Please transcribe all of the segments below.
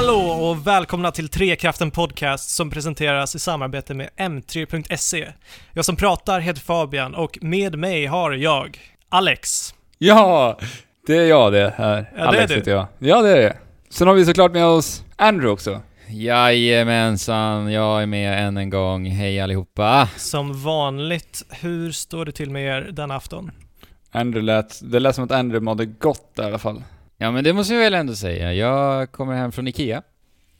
Hallå och välkomna till Trekraften Podcast som presenteras i samarbete med M3.se. Jag som pratar heter Fabian och med mig har jag Alex. Ja, det är jag det här. Ja, det Alex är du. heter jag. Ja, det är det. Sen har vi såklart med oss Andrew också. Jajamensan, jag är med än en gång. Hej allihopa! Som vanligt, hur står det till med er den afton? Andrew lät, det lät som att Andrew mådde gott i alla fall. Ja men det måste jag väl ändå säga. Jag kommer hem från IKEA.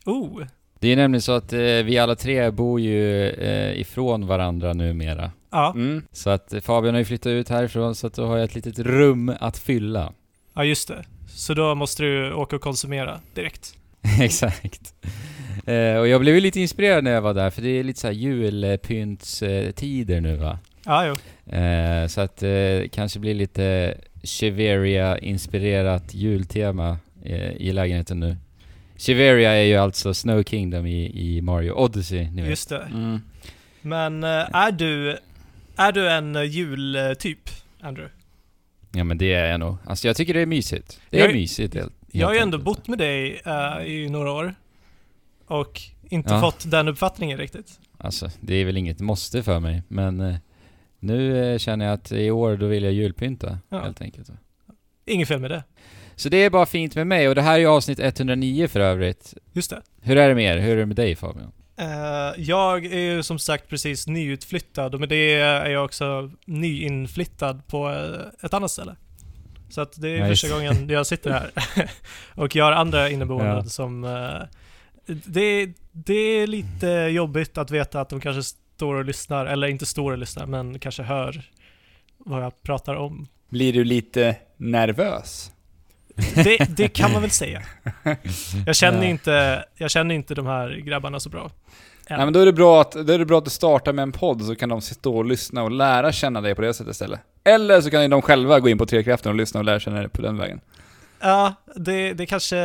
Oh, Det är nämligen så att eh, vi alla tre bor ju eh, ifrån varandra numera. ja, Mm. Så att Fabian har ju flyttat ut härifrån så att då har jag ett litet rum att fylla. ja just det. Så då måste du åka och konsumera direkt. Exakt. Eh, och jag blev ju lite inspirerad när jag var där för det är lite så här julpyntstider nu va. Ja, jo. Eh, så att eh, kanske blir lite Cheveria-inspirerat jultema eh, i lägenheten nu. Cheveria är ju alltså Snow Kingdom i, i Mario Odyssey, ni vet. Just det. Mm. Men eh, är du, är du en eh, jultyp, Andrew? Ja men det är jag nog. Alltså jag tycker det är mysigt. Det är Jag- mysigt helt, Jag har ju helt ändå bott med dig eh, i några år. Och inte Ja. fått den uppfattningen riktigt. Alltså det är väl inget måste för mig, men nu eh, känner jag att i år då vill jag julpynta Ja. helt enkelt. Inget fel med det. Så det är bara fint med mig och det här är ju avsnitt 109 för övrigt. Just det. Hur är det med er? Hur är det med dig Fabian? Eh, jag är ju som sagt precis nyutflyttad och med det är jag också nyinflyttad på eh, ett annat ställe. Så att det är just första gången jag sitter här. och jag har andra inneboende Ja. som... det, det är lite jobbigt att veta att de kanske står och lyssnar, eller inte står och lyssnar, men kanske hör vad jag pratar om. Blir du lite nervös? Det, det kan man väl säga. Jag känner, inte, jag känner inte de här grabbarna så bra. Nej men då är, det bra att, då är det bra att du startar med en podd så kan de stå och lyssna och lära känna dig på det sättet istället. Eller så kan de själva gå in på Trekraften och lyssna och lära känna dig på den vägen. Ja, det, det kanske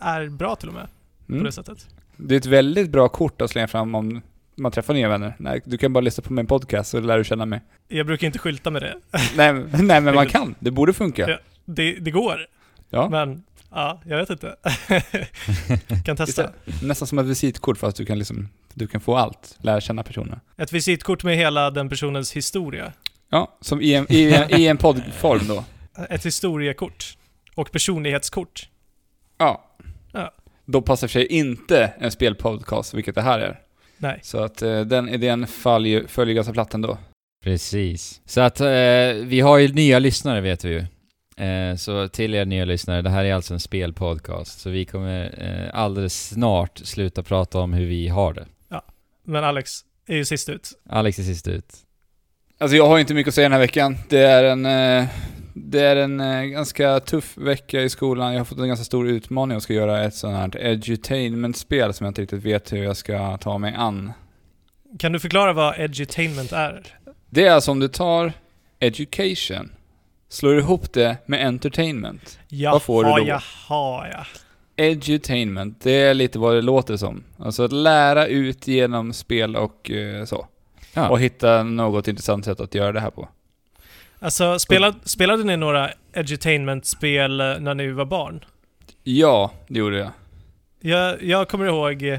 är bra till och med på Mm. det sättet. Det är ett väldigt bra kort att slänga fram om man träffar nya vänner. Nej, du kan bara lyssna på min podcast så lär du känna mig. Jag brukar inte skylta med det. nej, nej men man kan. Det borde funka. Ja. Det, det går, Ja. men ja, jag vet inte. kan testa. Nästan som ett visitkort fast du kan liksom, du kan få allt. Lära känna personer. Ett visitkort med hela den personens historia. Ja, som i en, i en, i en poddform då. Ett historiekort. Och personlighetskort. Ja. Ja. Då passar för sig inte en spelpodcast, vilket det här är. Nej. Så att eh, den idén följer, följer ganska platt ändå. Precis. Så att eh, vi har ju nya lyssnare vet vi ju. Eh, så till er nya lyssnare, det här är alltså en spelpodcast. Så vi kommer eh, alldeles snart sluta prata om hur vi har det. Men Alex är ju sist ut. Alex är sist ut. Alltså jag har inte mycket att säga den här veckan. Det är en, eh, det är en eh, ganska tuff vecka i skolan. Jag har fått en ganska stor utmaning. Jag ska göra ett sånt här edutainment-spel som jag inte riktigt vet hur jag ska ta mig an. Kan du förklara vad edutainment är? Det är alltså om du tar education, slår ihop det med entertainment. Jaha, Vad får du då? jaha, ja. Edutainment, det är lite vad det låter som. Alltså att lära ut genom spel och eh, så. Ja. Och hitta något intressant sätt att göra det här på. Alltså, spelade, spelade ni några edutainment-spel eh, när ni var barn? Ja, det gjorde jag. Jag, jag kommer ihåg, eh,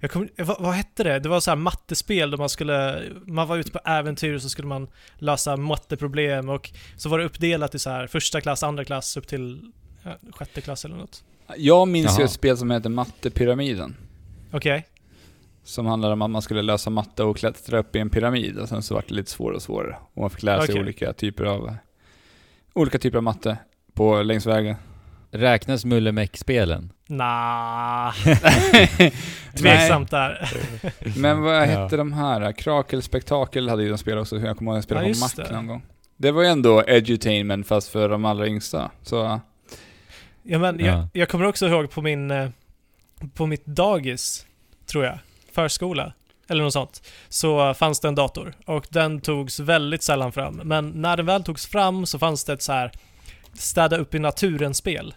jag kommer, eh, vad, vad hette det? Det var så här mattespel där man skulle, man var ute på äventyr och så skulle man lösa matteproblem och så var det uppdelat i så här första klass, andra klass upp till ja, sjätte klass eller något. Jag minns ju Jaha. ett spel som heter Mattepyramiden. Okej? Som handlade om att man skulle lösa matte och klättra upp i en pyramid och sen så var det lite svårare och svårare. Och man fick lära sig Okej. olika typer av olika typer av matte på längs vägen. Räknas Mullemäck-spelen? Nah, tveksamt där. Men vad Ja. hette de här? Krakelspektakel hade ju de spelat också, jag kommer ihåg att jag spelade Ja, på Mac det. någon gång. Det var ju ändå edutainment fast för de allra yngsta. Så Ja, men Ja. Jag, jag kommer också ihåg på min, eh, på mitt dagis, tror jag, förskola, eller något sånt, så fanns det en dator. Och den togs väldigt sällan fram. Men när den väl togs fram så fanns det ett så här städa upp i naturen-spel.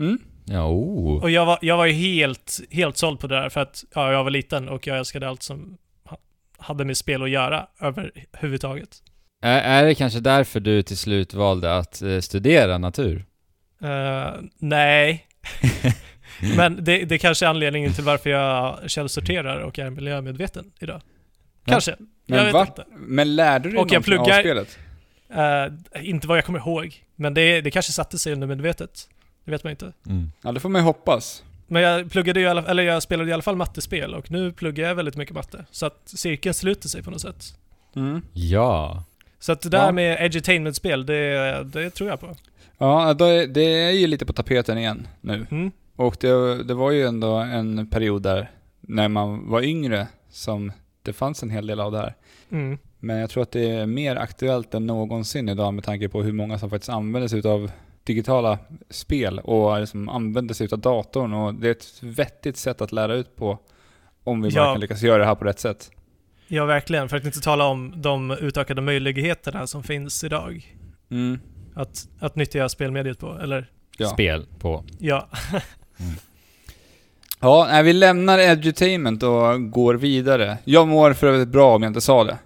mm. Ja, oh. Och jag var, jag var ju helt, helt såld på det där för att ja, jag var liten och jag älskade allt som ha- hade med spel att göra överhuvudtaget. Är, är det kanske därför du till slut valde att eh, studera natur? Uh, nej. Men det, det kanske är anledningen till varför jag källsorterar och är miljömedveten idag. Kanske. Men jag vet inte. Men lärde du dig Och jag någonting av pluggar- spelet? Eh, inte vad jag kommer ihåg. Men det, det kanske satte sig undermedvetet. Det vet man inte. Mm. Ja, det får man ju hoppas. Men jag pluggade ju alla, eller jag spelade i alla fall mattespel och nu pluggar jag väldigt mycket matte. Så att cirkeln sluter sig på något sätt. Mm. Ja. Så att det där Ja. med edutainment-spel, det, det tror jag på. Ja, då är- det är ju lite på tapeten igen nu. Mm. Och det, det var ju ändå en period där, när man var yngre, som det fanns en hel del av det här. Mm. Men jag tror att det är mer aktuellt än någonsin idag med tanke på hur många som faktiskt använder sig av digitala spel och liksom använder sig av datorn. Och det är ett vettigt sätt att lära ut på om vi bara Ja. kan lyckas göra det här på rätt sätt. Ja, verkligen. För att inte tala om de utökade möjligheterna som finns idag. Mm. Att, att nyttja spelmediet på, eller Ja. Spel på. ja. Ja, nej, vi lämnar edutainment och går vidare. Jag mår för övrigt bra om jag inte sa det.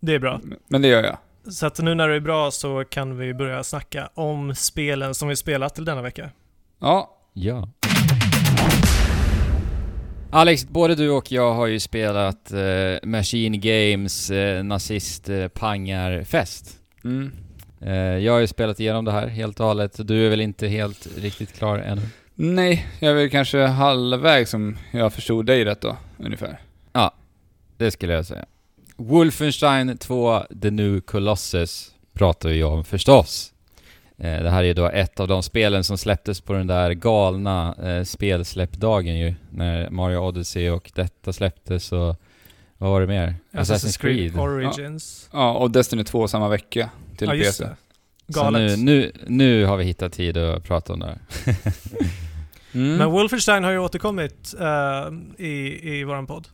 Det är bra. Men det gör jag. Så att nu när det är bra så kan vi börja snacka om spelen som vi spelat till denna vecka. Ja, Ja. Alex, både du och jag har ju spelat eh, Machine Games eh, nazist eh, mm. Eh, jag har ju spelat igenom det här helt och hållet. Du är väl inte helt riktigt klar ännu? Nej, jag är väl kanske halvvägs som jag förstod dig rätt då, ungefär. Det skulle jag säga. Wolfenstein 2 The New Colossus pratar vi om förstås. Eh, det här är då ett av de spelen som släpptes på den där galna eh, spelsläppdagen ju. När Mario Odyssey och detta släpptes och vad var det mer? Assassin's Creed. Origins. Ja, och Destiny 2 samma vecka till Ja, PC. det. Så Galet. nu, nu, nu har vi hittat tid att prata om det här. Mm. Men Wolfenstein har ju återkommit eh, i, i våran podd.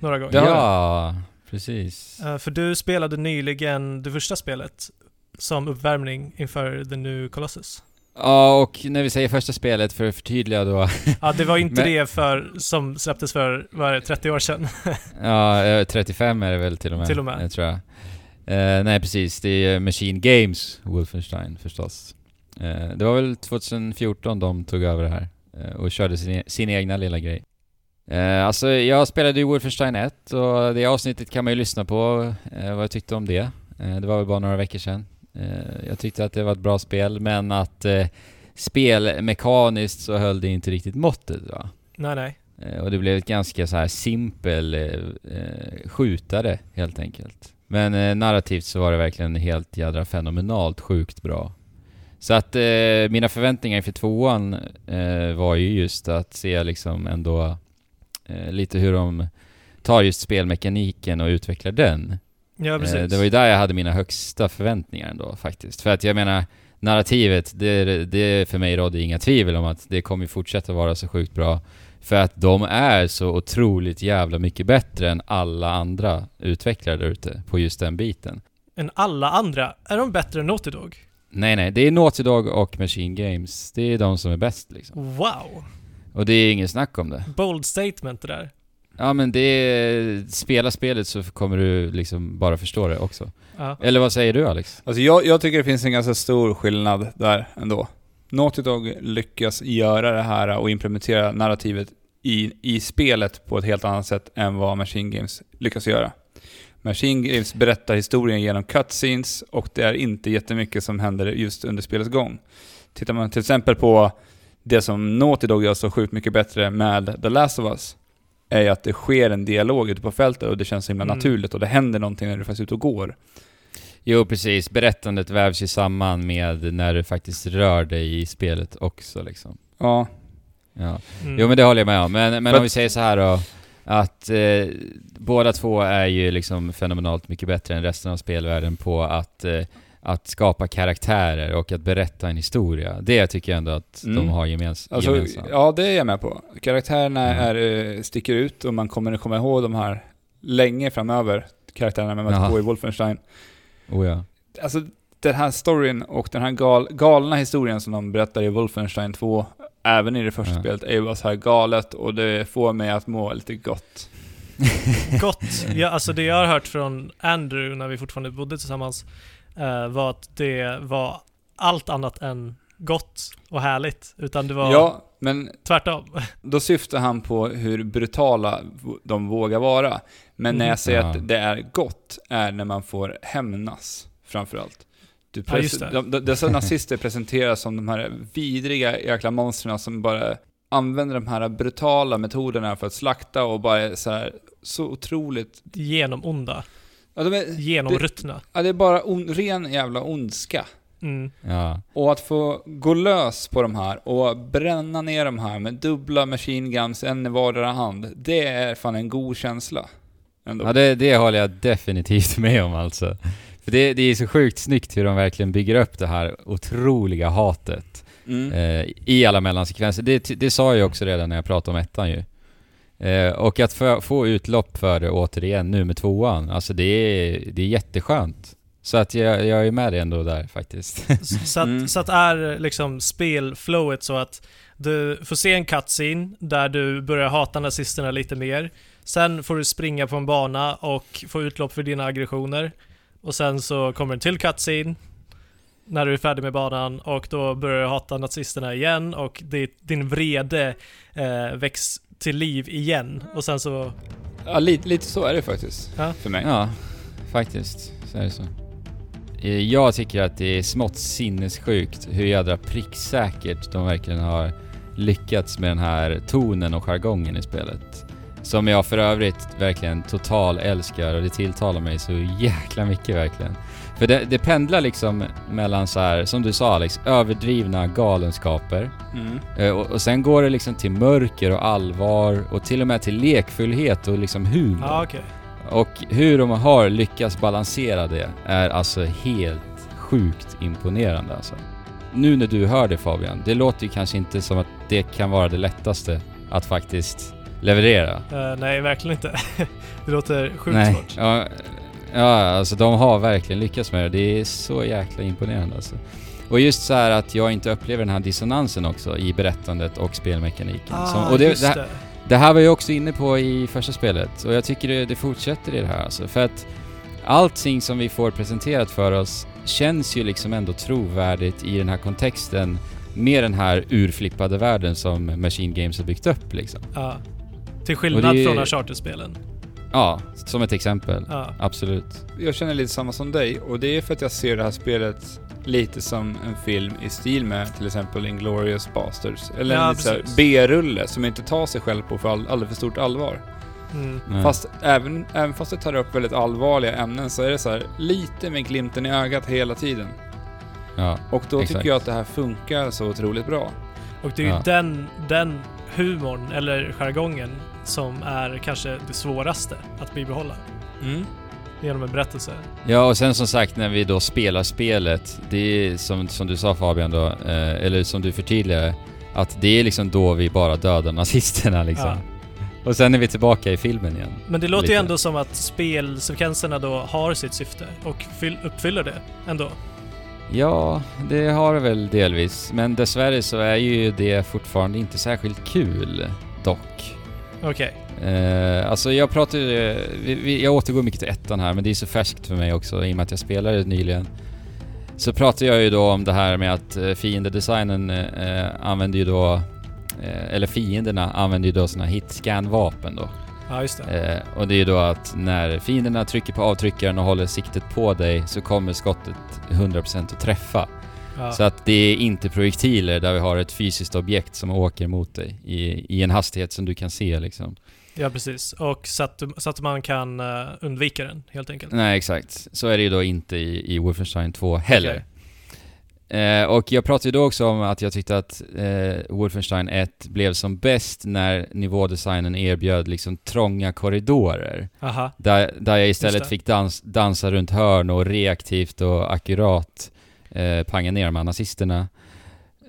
Några gånger. Ja, precis. Eh, för du spelade nyligen det första spelet som uppvärmning inför The New Colossus. Ja, och när vi säger första spelet, för att förtydliga då. Ja, det var inte Men- det för, som släpptes för, vad är det, 30 år sedan? Ja, eh, 35 är det väl till och med. Till och med. Jag tror jag. Eh, nej, precis. Det är Machine Games Wolfenstein förstås. Eh, det var väl 2014 de tog över det här eh, och körde sin, sin egna lilla grej. Eh, alltså, jag spelade ju Wolfenstein 1 och det avsnittet kan man ju lyssna på, eh, vad jag tyckte om det. Eh, det var väl bara några veckor sedan. Eh, jag tyckte att det var ett bra spel, men att eh, spelmekaniskt så höll det inte riktigt måttet va. nej, nej. Eh, Och det blev ett ganska så här simpel eh, eh, skjutare helt enkelt. Men eh, narrativt så var det verkligen helt jädra fenomenalt sjukt bra. Så att eh, mina förväntningar inför tvåan eh, var ju just att se liksom ändå eh, lite hur de tar just spelmekaniken och utvecklar den. Ja, precis. Eh, det var ju där jag hade mina högsta förväntningar ändå faktiskt. För att jag menar, narrativet, det, det för mig rådde inga tvivel om att det kommer fortsätta vara så sjukt bra. För att de är så otroligt jävla mycket bättre än alla andra utvecklare där ute på just den biten. Än alla andra. Är de bättre än Naughty Dog? Nej nej, det är Naughty Dog och Machine Games. Det är de som är bäst liksom. Wow! Och det är ingen snack om det. Bold statement det där. Ja men det är... Spela spelet så kommer du liksom bara förstå det också. Ja. Eller vad säger du Alex? Alltså jag, jag tycker det finns en ganska stor skillnad där ändå. Naughty Dog lyckas göra det här och implementera narrativet i, i spelet på ett helt annat sätt än vad Machine Games lyckas göra. Machine Games berättar historien genom cutscenes och det är inte jättemycket som händer just under spelets gång. Tittar man till exempel på det som Naughty Dog gör så sjukt mycket bättre med The Last of Us, är ju att det sker en dialog ute på fältet och det känns så himla Mm. naturligt och det händer någonting när du faktiskt är ute och går. Jo precis, berättandet vävs ju samman med när du faktiskt rör dig i spelet också liksom. Ja, Ja. Mm. Jo men det håller jag med om. Men, men om vi säger så här då. Att eh, båda två är ju liksom fenomenalt mycket bättre än resten av spelvärlden på att, eh, att skapa karaktärer och att berätta en historia. Det tycker jag ändå att de Mm. har gemens Alltså, gemensamt. ja, det är jag med på. Karaktärerna Mm. är, eh, sticker ut och man kommer komma ihåg de här länge framöver. Karaktärerna man möter på i Wolfenstein. Oh, ja. Alltså, den här storyn och den här gal, galna historien som de berättar i Wolfenstein 2, även i det första Ja. spelet, är ju bara så här galet och det får mig att må lite gott. Gott. Ja, alltså det jag har hört från Andrew när vi fortfarande bodde tillsammans eh, var att det var allt annat än gott och härligt, utan det var Ja, men tvärtom. då syftar han på hur brutala de vågar vara. Men när Mm. jag säger Ja. att det är gott, är när man får hämnas, framförallt. Du Ja, just det. de, de, dessa nazister presenteras som de här vidriga jäkla monstren som bara använder de här brutala metoderna för att slakta och bara är så här så otroligt... Genomonda. Ja, de är, Genomruttna. ja, det är bara on, ren jävla ondska. Mm. Ja. Och att få gå lös på de här och bränna ner de här med dubbla machine guns, en i vardera hand. Det är fan en god känsla. Ändå. Ja, det, det håller jag definitivt med om alltså. För det, det är så sjukt snyggt hur de verkligen bygger upp det här otroliga hatet Mm. eh, i alla mellansekvenser. Det, det sa jag också redan när jag pratade om ettan ju. Eh, och att få, få utlopp för det återigen nu med tvåan, alltså det är, det är jätteskönt. Så att jag, jag är med dig ändå där faktiskt. Så att, Mm. så att är liksom spelflowet så att du får se en cutscene där du börjar hata nazisterna lite mer. Sen får du springa på en bana och få utlopp för dina aggressioner. Och sen så kommer en till cutscene när du är färdig med banan och då börjar du hata nazisterna igen och din vrede eh, väcks till liv igen. Och sen så... Ja, lite, lite så är det faktiskt. Ja. För mig. Ja, faktiskt. Så är det så. Eh, Jag tycker att det är smått sinnessjukt hur jädra pricksäkert de verkligen har lyckats med den här tonen och jargongen i spelet. Som jag för övrigt verkligen total älskar och det tilltalar mig så jäkla mycket verkligen. För det, det pendlar liksom mellan så här, som du sa Alex, överdrivna galenskaper Mm. Eh, Och, och sen går det liksom till mörker och allvar och till och med till lekfullhet och liksom humor. Ja, okej. Och hur de har lyckats balansera det är alltså helt sjukt imponerande alltså. Nu när du hör det Fabian, det låter ju kanske inte som att det kan vara det lättaste att faktiskt leverera. Eh, nej, verkligen inte. det låter sjukt Nej, svårt. ja, ja, alltså de har verkligen lyckats med det. Det är så jäkla imponerande alltså. Och just så här att jag inte upplever den här dissonansen också i berättandet och spelmekaniken. Ah, Som- och det, just det, här, det här var jag också inne på i första spelet och jag tycker det, det fortsätter i det här alltså. För att allting som vi får presenterat för oss känns ju liksom ändå trovärdigt i den här kontexten med den här urflippade världen som Machine Games har byggt upp liksom. Ja. Till skillnad det- från Uncharted-spelen. Ja, som ett exempel. Ja. Absolut. Jag känner lite samma som dig och det är för att jag ser det här spelet lite som en film i stil med till exempel Inglourious Basterds. Eller Ja, en. B-rulle som inte tar sig själv på för all, alldeles för stort allvar. Mm. Fast även, även fast det tar upp väldigt allvarliga ämnen så är det så här lite med glimten i ögat hela tiden. Ja. Och då Exakt. tycker jag att det här funkar så otroligt bra. Och det är ju Ja. den, den humorn, eller jargongen, som är kanske det svåraste att bibehålla Mm. genom en berättelse. Ja, och sen som sagt när vi då spelar spelet, det är som, som du sa Fabian då, eh, eller som du förtydligade, att det är liksom då vi bara dödar nazisterna liksom. Ja. Och sen är vi tillbaka i filmen igen. Men det låter ju Lite. ändå som att spelsekvenserna då har sitt syfte och fyll, uppfyller det ändå. Ja, det har det väl delvis. Men dessvärre så är ju det fortfarande inte särskilt kul, dock. Okej. Eh, alltså jag pratar ju- jag återgår mycket till ettan här, men det är så färskt för mig också i och med att jag spelade det nyligen. Så pratar jag ju då om det här med att eh, fiendedesignen eh, använder ju då, eh, eller fienderna använder ju då såna hitscan-vapen då. Ja, just det. Eh, och det är ju då att när fienderna trycker på avtryckaren och håller siktet på dig så kommer skottet 100% att träffa. Ja. Så att det är inte projektiler där vi har ett fysiskt objekt som åker mot dig i, i en hastighet som du kan se liksom. ja, precis. Och så att, så att man kan eh, undvika den, helt enkelt. Nej, exakt. Så är det ju då inte i, i Wolfenstein 2 heller. Eh, och jag pratade ju då också om att jag tyckte att eh, Wolfenstein 1 blev som bäst när nivådesignen erbjöd liksom trånga korridorer. Aha. Där, där jag istället fick dans, dansa runt hörn och reaktivt och akkurat eh, panga ner de här nazisterna.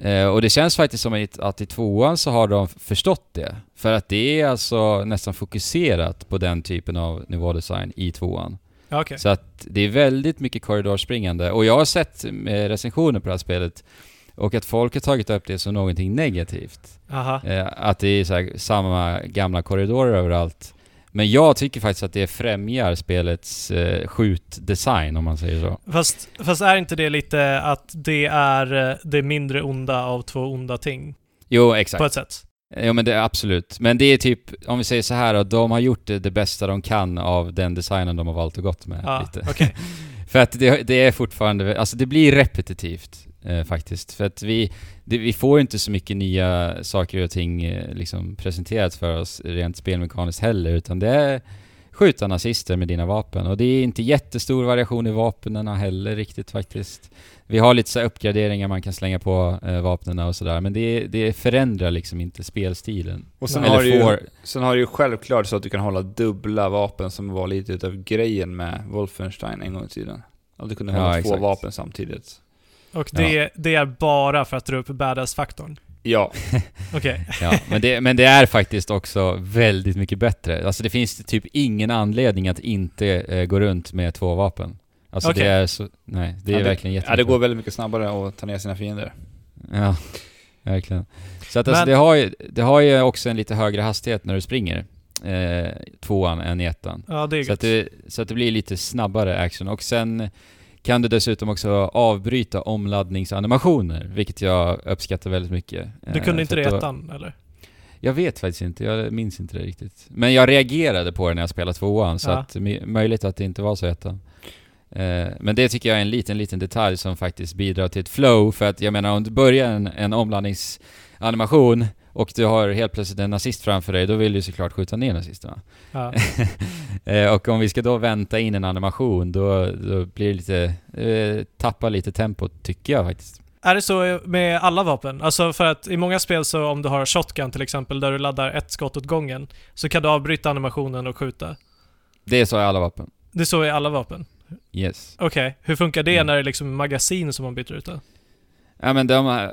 Eh, och det känns faktiskt som att, i tvåan så har de förstått det. För att det är alltså nästan fokuserat på den typen av nivådesign i tvåan. Okej. Så att det är väldigt mycket korridorspringande. Och jag har sett eh, recensioner på det här spelet och att folk har tagit upp det som någonting negativt. Eh, att det är här, samma gamla korridorer överallt. Men jag tycker faktiskt att det främjar spelets eh, skjutdesign om man säger så. Fast, fast är inte det lite att det är eh, det mindre onda av två onda ting? Jo, På exakt. ett sätt? Jo men det är absolut. Men det är typ, om vi säger så här då, de har gjort det, det bästa de kan av den designen de har valt att gått med Ja, lite. okej. För att det, det är fortfarande, alltså det blir repetitivt eh, faktiskt. För att vi, det, vi får inte så mycket nya saker och ting eh, liksom presenterat för oss rent spelmekaniskt heller, utan det är skjuta nazister med dina vapen. Och det är inte jättestor variation i vapnen heller riktigt faktiskt. Vi har lite så uppgraderingar man kan slänga på eh, vapnen och sådär, men det, det förändrar liksom inte spelstilen. Och sen Eller har, du ju, får- sen har du ju självklart så att du kan hålla dubbla vapen som var lite utav grejen med Wolfenstein en gång i tiden. Att du kunde Ja, hålla två exakt. vapen samtidigt. Och det, det är bara för att dra upp badass-faktorn? Ja, Okej. Ja, men det, men det är faktiskt också väldigt mycket bättre. Alltså det finns typ ingen anledning att inte eh, gå runt med två vapen. Alltså Okej. det är så, nej, det är Ja, det- verkligen ja, det går väldigt mycket snabbare att ta ner sina fiender. Ja, verkligen. Så att alltså Men- det har, ju, det har ju också en lite högre hastighet när du springer. Eh, tvåan än i ettan. Ja, det är Så att, det, så att det blir lite snabbare action. Och sen kan du dessutom också avbryta omladdningsanimationer, vilket jag uppskattar väldigt mycket. Du kunde Eh, inte det i ettan, eller? Jag vet faktiskt inte, jag minns inte det riktigt. Men jag reagerade på det när jag spelade tvåan, så Ja. att möjligt att det inte var så ettan. Eh, men det tycker jag är en liten, liten detalj som faktiskt bidrar till ett flow, för att jag menar om du börjar en, en omladdningsanimation och du har helt plötsligt en nazist framför dig, då vill du såklart skjuta ner nazisterna. Ja. eh, och om vi ska då vänta in en animation, då, då blir det lite, eh, tappar lite tempo tycker jag faktiskt. Är det så med alla vapen? Alltså för att i många spel så om du har shotgun till exempel, där du laddar ett skott åt gången, så kan du avbryta animationen och skjuta. Det är så i alla vapen. Det är så i alla vapen? Yes. Okej, hur funkar det Mm. när det är liksom magasin som man byter ut det? Ja men de,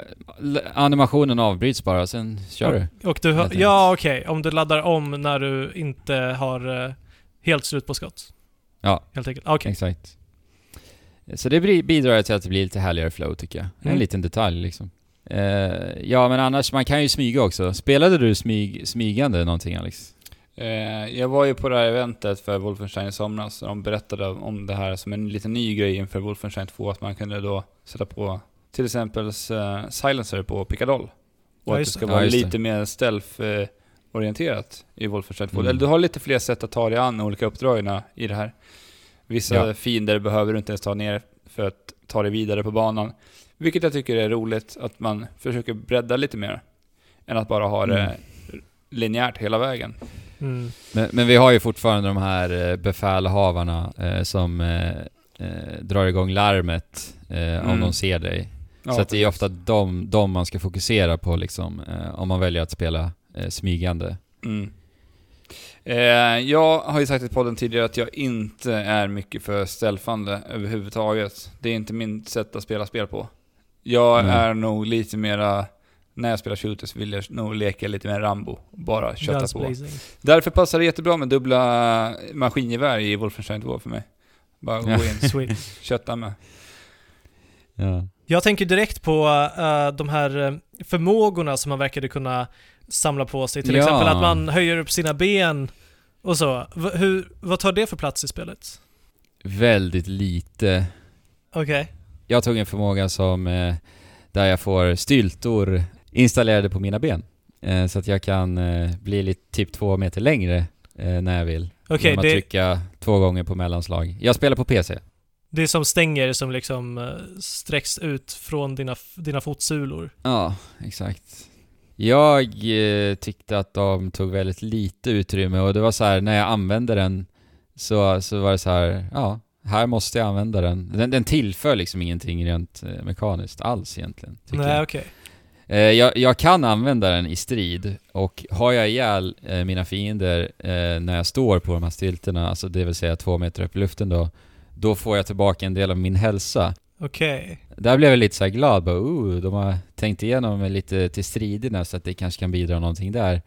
animationen avbryts bara, sen kör du. Och du har, ja okej, om du laddar om när du inte har eh, helt slut på skott? Ja. Helt enkelt, okej. Exakt. Så det bidrar till att det blir lite härligare flow tycker jag. En Mm. liten detalj liksom. Eh, ja men annars, man kan ju smyga också. Spelade du smyg, smygande någonting Alex? Eh, jag var ju på det här eventet för Wolfenstein i somras och de berättade om det här som en liten ny grej inför Wolfenstein 2, att man kunde då sätta på till exempel eh, silencer på pickadoll. Och Ja, att det ska det. vara Ja, det. lite mer stealth-orienterat i Wolfenstein 2. Mm. Eller du har lite fler sätt att ta dig an olika uppdragen i det här. Vissa Ja. fiender behöver du inte ens ta ner för att ta dig vidare på banan. Vilket jag tycker är roligt, att man försöker bredda lite mer. Än att bara ha det Mm. linjärt hela vägen. Mm. Men, men vi har ju fortfarande de här eh, befälhavarna eh, som eh, eh, drar igång larmet eh, om Mm. de ser dig. Ja, så att det är ofta de, de man ska fokusera på liksom, eh, om man väljer att spela eh, smygande. Mm. Eh, jag har ju sagt i podden tidigare att jag inte är mycket för stealthande överhuvudtaget. Det är inte min sätt att spela spel på. Jag Nej. är nog lite mera, när jag spelar shooters vill jag nog leka lite mer Rambo. Bara kötta Guns på. blazing. Därför passar det jättebra med dubbla maskingevär i Wolfenstein 2 för mig. Bara gå in, kötta med. Ja. Jag tänker direkt på eh, de här eh, förmågorna som man verkade kunna samla på sig. Till Ja. exempel att man höjer upp sina ben och så. V- hur, vad tar det för plats i spelet? Väldigt lite. Okej. Jag tog en förmåga som eh, där jag får styltor installerade på mina ben. Eh, så att jag kan eh, bli lite, typ två meter längre eh, när jag vill. Okej, Genom att det, trycka två gånger på mellanslag. Jag spelar på PC. Det är som stänger som liksom eh, sträcks ut från dina, dina fotsulor. Ja, exakt. Jag eh, tyckte att de tog väldigt lite utrymme och det var så här när jag använde den så, så var det så här, ja, här måste jag använda den. Den, den tillför liksom ingenting rent eh, mekaniskt alls egentligen. Nej, okej. Eh, jag, jag kan använda den i strid och har jag ihjäl mina fiender när jag står på de här stilterna, alltså det vill säga två meter upp i luften då, då får jag tillbaka en del av min hälsa. Okej. Där blev jag lite så här glad, bara oh, de har tänkt igenom lite till striderna så att det kanske kan bidra någonting där.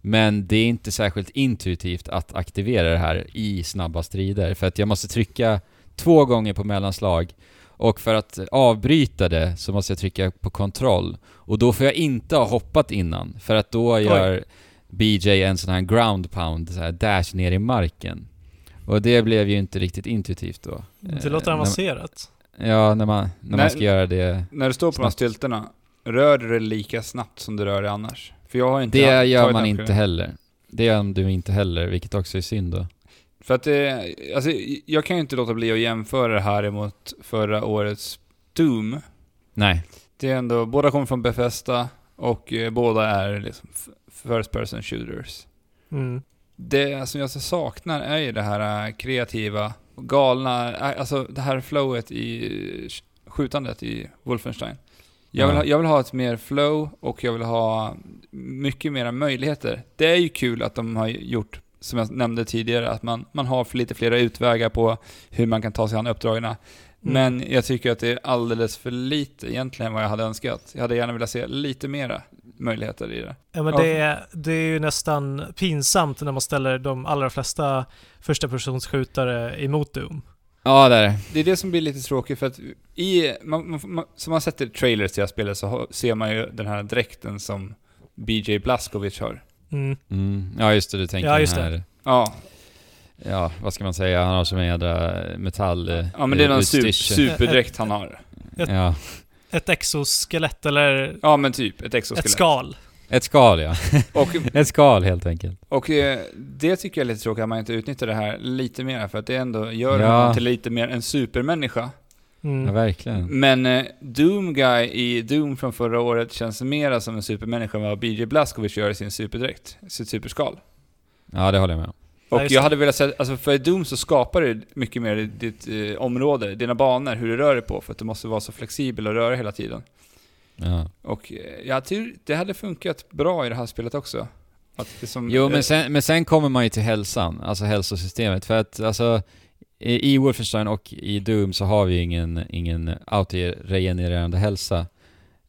Men det är inte särskilt intuitivt att aktivera det här i snabba strider, för att jag måste trycka två gånger på mellanslag och för att avbryta det så måste jag trycka på kontroll. Och då får jag inte ha hoppat innan, för att då gör BJ en sån här ground pound, så här dash ner i marken. Och det blev ju inte riktigt intuitivt då. Det Eh, låter när- avancerat. Ja, när man, när man ska göra det. När du står på de Snabbt. styltorna, rör du dig lika snabbt som du rör dig annars? För jag har inte Det gör man inte heller. Det gör du inte heller, vilket också är synd då. För att det, alltså, jag kan ju inte låta bli att jämföra det här emot förra årets Doom. Nej. Det är ändå, båda kommer från Bethesda och eh, båda är liksom first person shooters. Mm. Det som jag så saknar är ju det här eh, kreativa, galna, eh, alltså det här flowet i skjutandet i Wolfenstein. Jag vill, ha, jag vill ha ett mer flow och jag vill ha mycket mera möjligheter. Det är ju kul att de har gjort, som jag nämnde tidigare, att man, man har lite flera utvägar på hur man kan ta sig an uppdragen. Mm. Men jag tycker att det är alldeles för lite egentligen vad jag hade önskat. Jag hade gärna velat se lite mera möjligheter i det. Ja, men det, är, det är ju nästan pinsamt när man ställer de allra flesta första personsskjutare emot Doom. Ja, där. Det är det som blir lite tråkigt för att i, man, man, man, som man sett i trailers till det här spelet så ser man ju den här dräkten som BJ Blazkowicz har. Mm. Mm. Ja, just det. Du tänker Ja, just den här... Ja, Ja, vad ska man säga? Han har som en jädra metall... ja men det är någon superdräkt han har. Ett- Ja. Ett exoskelett eller Ja men typ, ett ett exoskelett. skal. Ett skal, ja. Och, Ett skal helt enkelt. och eh, det tycker jag är lite tråkigt att man inte utnyttjar det här lite mer för att det ändå gör Ja. honom till lite mer en supermänniska. Ja, Mm. verkligen. Men eh, Doom Guy i Doom från förra året känns mera som en supermänniska än vad BJ Blazkowicz gör i sin superdräkt, sitt superskal. Ja, det håller jag med om. Och jag hade velat säga, alltså för i Doom så skapar du mycket mer ditt eh, område, dina banor, hur du rör dig på, för att du måste vara så flexibel och röra hela tiden. Ja. Och eh, jag tror det hade funkat bra i det här spelet också. Som, Jo, eh, men sen, men sen kommer man ju till hälsan, alltså hälsosystemet. För att alltså, i i Wolfenstein och i Doom så har vi ju ingen, ingen autoregenererande hälsa.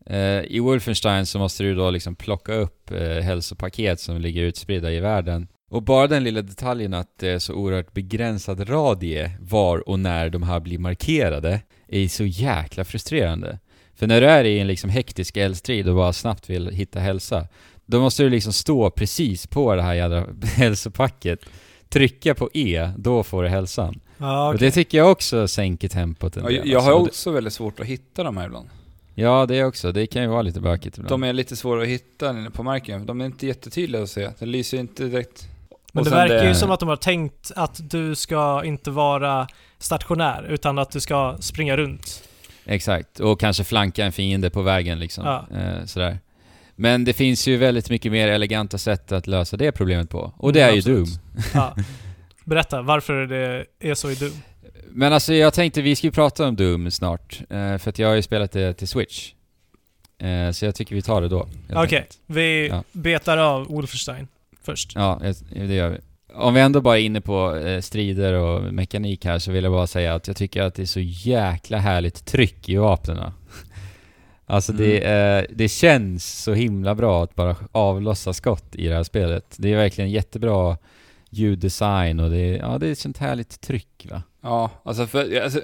Eh, I Wolfenstein så måste du då liksom plocka upp eh, hälsopaket som ligger utspridda i världen. Och bara den lilla detaljen att det är så oerhört begränsad radie var och när de här blir markerade är så jäkla frustrerande. För när du är i en liksom hektisk eldstrid och bara snabbt vill hitta hälsa, då måste du liksom stå precis på det här jädra hälsopacket, trycka på E, då får du hälsan. Ja, Och okej. det tycker jag också sänker tempot en ja, del. jag, jag har alltså. Och också väldigt svårt att hitta de här ibland. det, Ja, det också. Det kan ju vara lite bökigt ibland. De är lite svåra att hitta inne på marken, de är inte jättetydliga att se. Det lyser inte direkt. Men det verkar det- ju som att de har tänkt att du ska inte vara stationär, utan att du ska springa runt. Exakt, och kanske flanka en fiende på vägen liksom. Ja. Eh, sådär. Men det finns ju väldigt mycket mer eleganta sätt att lösa det problemet på. Och det Mm, är ju absolut. Doom. Ja. Berätta varför det är så i Doom. Men alltså jag tänkte vi ska ju prata om Doom snart. eh, för att jag har ju spelat det till Switch. Eh, så jag tycker vi tar det då. Okej, enkelt. vi Ja. betar av Wolfenstein först. Ja, det gör vi. Om vi ändå bara är inne på eh, strider och mekanik här så vill jag bara säga att jag tycker att det är så jäkla härligt tryck i vapnena. Alltså det, eh, det känns så himla bra att bara avlossa skott i det här spelet. Det är verkligen jättebra ljuddesign och det är, ja, det är ett sånt härligt tryck va. Ja, alltså för, alltså,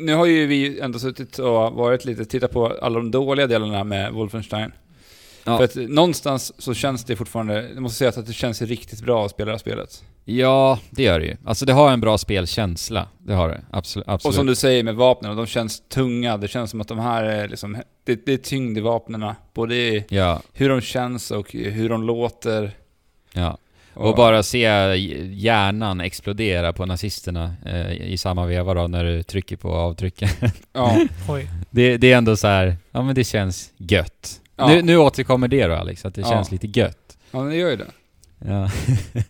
nu har ju vi ändå suttit och varit lite, tittat på alla de dåliga delarna med Wolfenstein. Ja. För att någonstans så känns det fortfarande, jag måste säga att det känns riktigt bra att spela det här spelet. Ja, det gör det ju. Alltså det har en bra spelkänsla. Det har det. Absolut. Och absolut. som du säger med vapnen, de känns tunga, det känns som att de här är liksom, det, det är tyngd i vapnena. Både i Ja, hur de känns och hur de låter. ja. Och bara se hjärnan explodera på nazisterna eh, i samma veva då när du trycker på avtrycken. Ja, Oj. det, det är ändå så här, ja men det känns gött. Ja. Nu, nu återkommer det då Alex, att det Ja. känns lite gött. ja men det gör ju det. Ja.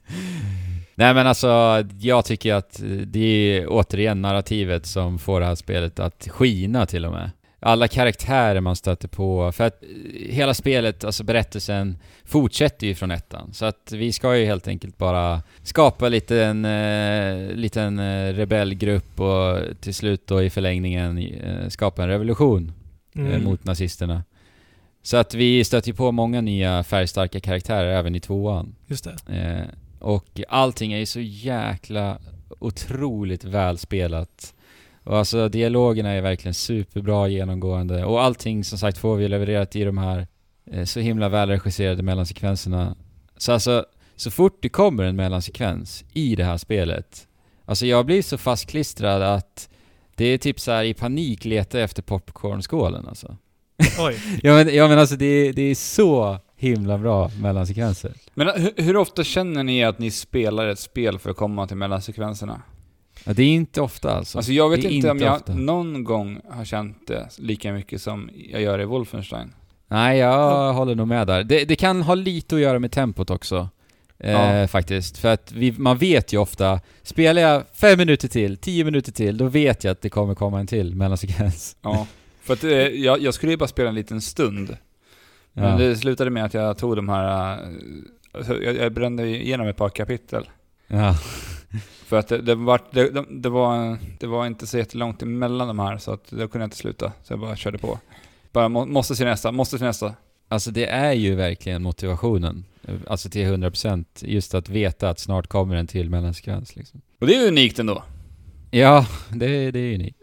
Nej men alltså, jag tycker att det är återigen narrativet som får det här spelet att skina till och med. Alla karaktärer man stöter på, för att eh, hela spelet, alltså berättelsen, fortsätter ju från ettan. Så att vi ska ju helt enkelt bara skapa lite en eh, liten eh, rebellgrupp och till slut då i förlängningen eh, skapa en revolution eh, Mm. mot nazisterna. Så att vi stöter på många nya färgstarka karaktärer även i tvåan. Just det. Eh, och allting är ju så jäkla otroligt välspelat. Och alltså dialogerna är verkligen superbra genomgående. Och allting som sagt får vi levererat i de här eh, så himla välregisserade mellansekvenserna. Så alltså, så fort det kommer en mellansekvens i det här spelet, alltså jag blir så fastklistrad att det är typ så här i panik leta efter popcornskålen alltså. Oj. Ja men, ja, men alltså det är, det är så himla bra mellansekvenser. Men eh, hur, hur ofta känner ni att ni spelar ett spel för att komma till mellansekvenserna? Ja, det är inte ofta alltså. Alltså jag vet är inte, om inte jag ofta. någon gång har känt det lika mycket som jag gör i Wolfenstein. Nej, jag håller nog med där. Det, det kan ha lite att göra med tempot också. Eh, Ja. Faktiskt. För att vi, man vet ju ofta, spelar jag fem minuter till, tio minuter till, då vet jag att det kommer komma en till mellansekvens. Ja. För att eh, jag, jag skulle ju bara spela en liten stund. Men Ja. det slutade med att jag tog de här... eh, jag, jag brände igenom ett par kapitel. ja. För att det, det, var, det, det, var, det var inte så jättelångt emellan de här, så att då kunde jag inte sluta. Så jag bara körde på. Bara må, måste se nästa, måste se nästa. Alltså det är ju verkligen motivationen. Alltså till 100% just att veta att snart kommer en till mellansekvens liksom. Och det är ju unikt ändå. Ja, det, det är unikt.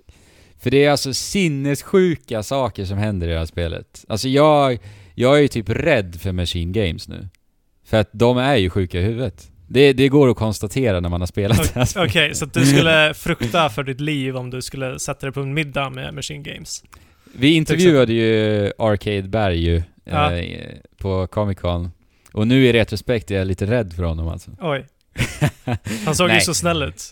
För det är alltså sinnessjuka saker som händer i det här spelet. Alltså jag, jag är ju typ rädd för Machine Games nu. För att de är ju sjuka i huvudet. Det, det går att konstatera när man har spelat det här Okej, spelet. så du skulle frukta för ditt liv om du skulle sätta dig på en middag med Machine Games? Vi intervjuade ju Arcade Berg ju, Ja. eh, på Comic Con. Och nu i retrospekt är jag lite rädd för honom alltså. Oj. Han såg ju så snäll ut.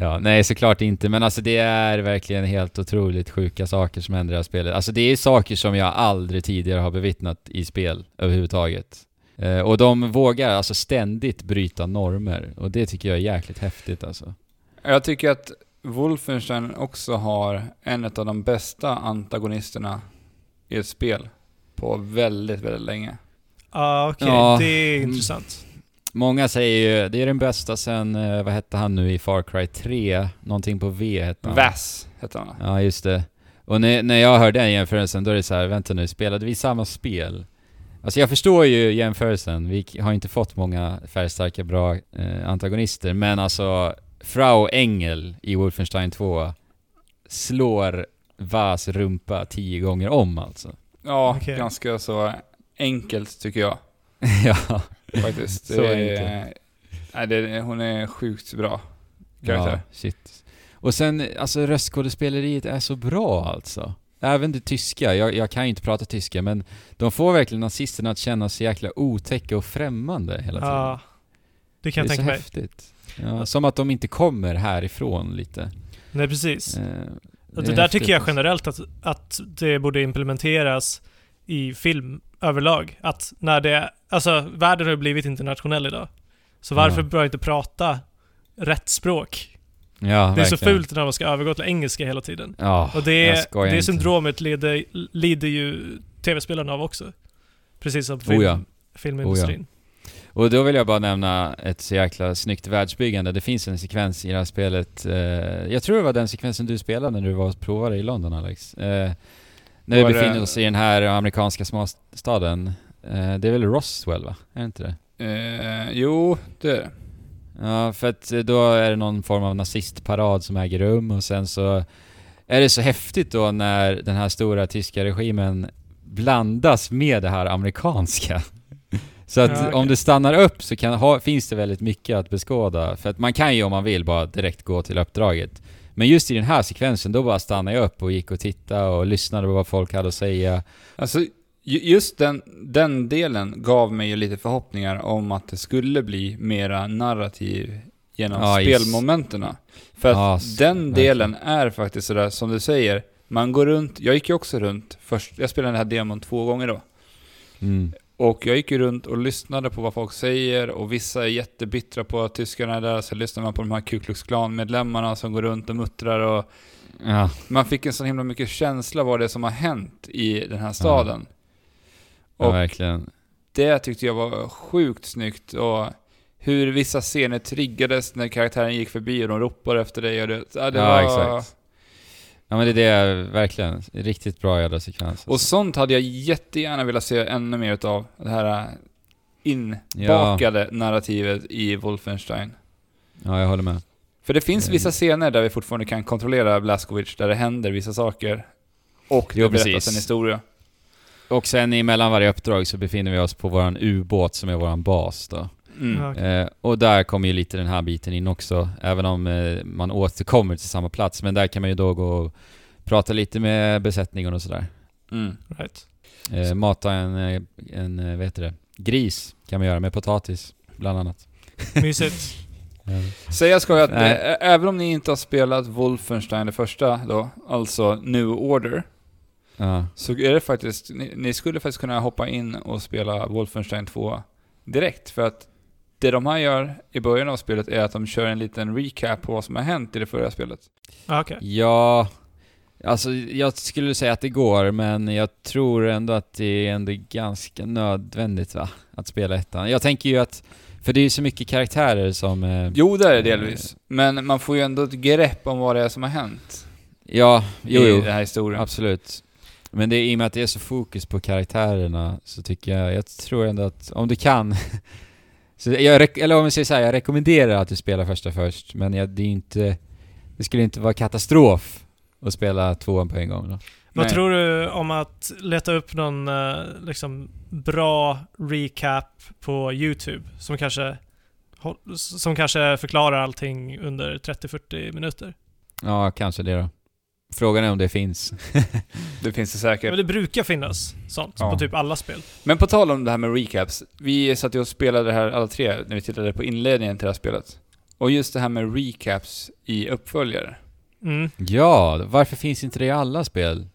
Ja, nej såklart inte, men alltså det är verkligen helt otroligt sjuka saker som händer i det här spelet. Alltså det är saker som jag aldrig tidigare har bevittnat i spel överhuvudtaget. Eh, och de vågar alltså ständigt bryta normer, och det tycker jag är jäkligt häftigt alltså. Jag tycker att Wolfenstein också har en av de bästa antagonisterna i ett spel på väldigt, väldigt länge. Ja, okej. Ja. Det är Mm. intressant. Många säger ju, det är den bästa sen, eh, vad hette han nu i Far Cry 3? Någonting på V hette han. Vass heter han? Ja, just det. Och när, när jag hörde den jämförelsen, då är det så här, vänta nu, spelade vi samma spel? Alltså jag förstår ju jämförelsen, vi har inte fått många färgstarka bra eh, antagonister, men alltså Frau Engel i Wolfenstein 2 slår Vas rumpa tio gånger om alltså. Ja, Okej. ganska så enkelt tycker jag ja, faktiskt. Så Det är- Nej, det, hon är sjukt bra karaktär. ja, shit. Och sen, alltså röstskådespeleriet är så bra alltså. Även det tyska, jag, jag kan ju inte prata tyska, men de får verkligen nazisterna att känna sig jäkla otäcka och främmande hela tiden. Ja. Det kan jag det är så tänka mig. häftigt. Ja, som att de inte kommer härifrån lite. Nej, precis. Eh, Och är det där häftigt, tycker jag generellt att, att det borde implementeras i film överlag. Att när det, alltså världen har blivit internationell idag. Så varför Ja. bör inte prata rätt språk? Ja, det är så verkligen. fult när man ska övergå till engelska hela tiden. Ja, Och det, det syndromet lider, lider ju tv-spelarna av också. Precis som film, Oh ja. filmindustrin. Och då vill jag bara nämna ett så jäkla snyggt världsbyggande. Det finns en sekvens i det här spelet, eh, jag tror det var den sekvensen du spelade när du var och provade i London Alex. Eh, när vi befinner oss i den här amerikanska småstaden. Eh, det är väl Roswell va? Är det inte det? Eh, jo, det är det. Ja, för att eh, då är det någon form av nazistparad som äger rum och sen så är det så häftigt då när den här stora tyska regimen blandas med det här amerikanska. Så att Ja, okej. om du stannar upp så kan, ha, finns det väldigt mycket att beskåda. För att man kan ju om man vill bara direkt gå till uppdraget. Men just i den här sekvensen, då bara stannade jag upp och gick och tittade och lyssnade på vad folk hade att säga. Alltså, ju- just den, den delen gav mig ju lite förhoppningar om att det skulle bli mera narrativ genom Ja, spelmomenterna. För att Ja, den delen är faktiskt sådär som du säger, man går runt, jag gick ju också runt först, jag spelade den här demon två gånger då. Mm. Och jag gick ju runt och lyssnade på vad folk säger och vissa är jättebittra på att tyskarna är där, så lyssnar man på de här Ku Klux Klan-medlemmarna som går runt och muttrar och Ja, man fick en så himla mycket känsla vad det är som har hänt i den här staden. ja, Och verkligen. det tyckte jag var sjukt snyggt och hur vissa scener triggades när karaktären gick förbi och de ropade efter dig och det, ja, det ja, var... exakt. Ja men det är det, jag- verkligen. Riktigt bra jävla sekvens. alltså. Och sånt hade jag jättegärna velat se ännu mer utav. Det här äh, inbakade narrativet i Wolfenstein. Ja, jag håller med. För det finns vissa scener där vi fortfarande kan kontrollera Blaskowicz, där det händer vissa saker. Och det Jo, berättas precis. en historia. Och sen emellan varje uppdrag så befinner vi oss på våran ubåt som är våran bas då. Mm. Ja, okej. Eh, och där kommer ju lite den här biten in också, även om eh, man återkommer till samma plats. Men där kan man ju då gå och prata lite med besättningen och sådär. Mm. Right. Eh, mata en, eh, en, eh, vad heter det, gris kan man göra med potatis, bland annat. Mysigt. Säga ska jag att Nej. ä- även om ni inte har spelat Wolfenstein det första då, alltså New Order, Ja. så är det faktiskt, ni, ni skulle faktiskt kunna hoppa in och spela Wolfenstein 2 direkt. För att det de här gör i början av spelet är att de kör en liten recap på vad som har hänt i det förra spelet. Ja, okej. Ja, alltså jag skulle säga att det går, men jag tror ändå att det är ändå ganska nödvändigt va? Att spela ettan. Jag tänker ju att, för det är ju så mycket karaktärer som... Eh, Jo, det är det delvis. Men man får ju ändå ett grepp om vad det är som har hänt Ja, jo, i jo. den här historien. Absolut. Men det är i och med att det är så fokus på karaktärerna så tycker jag, jag tror ändå att om du kan så jag, eller om vi säger så här, jag rekommenderar att du spelar första först, men jag, det är inte, det skulle inte vara katastrof att spela tvåan på en gång då. Vad Nej. tror du om att leta upp någon eh, liksom, bra recap på YouTube som kanske, som kanske förklarar allting under 30-40 minuter? Ja, kanske det då. Frågan är om det finns. Det finns det säkert. Men det brukar finnas sånt Ja. på typ alla spel. Men på tal om det här med recaps. Vi satt ju och spelade det här alla tre när vi tittade på inledningen till det här spelet. Och just det här med recaps i uppföljare. Mm. Ja, varför finns inte det i alla spel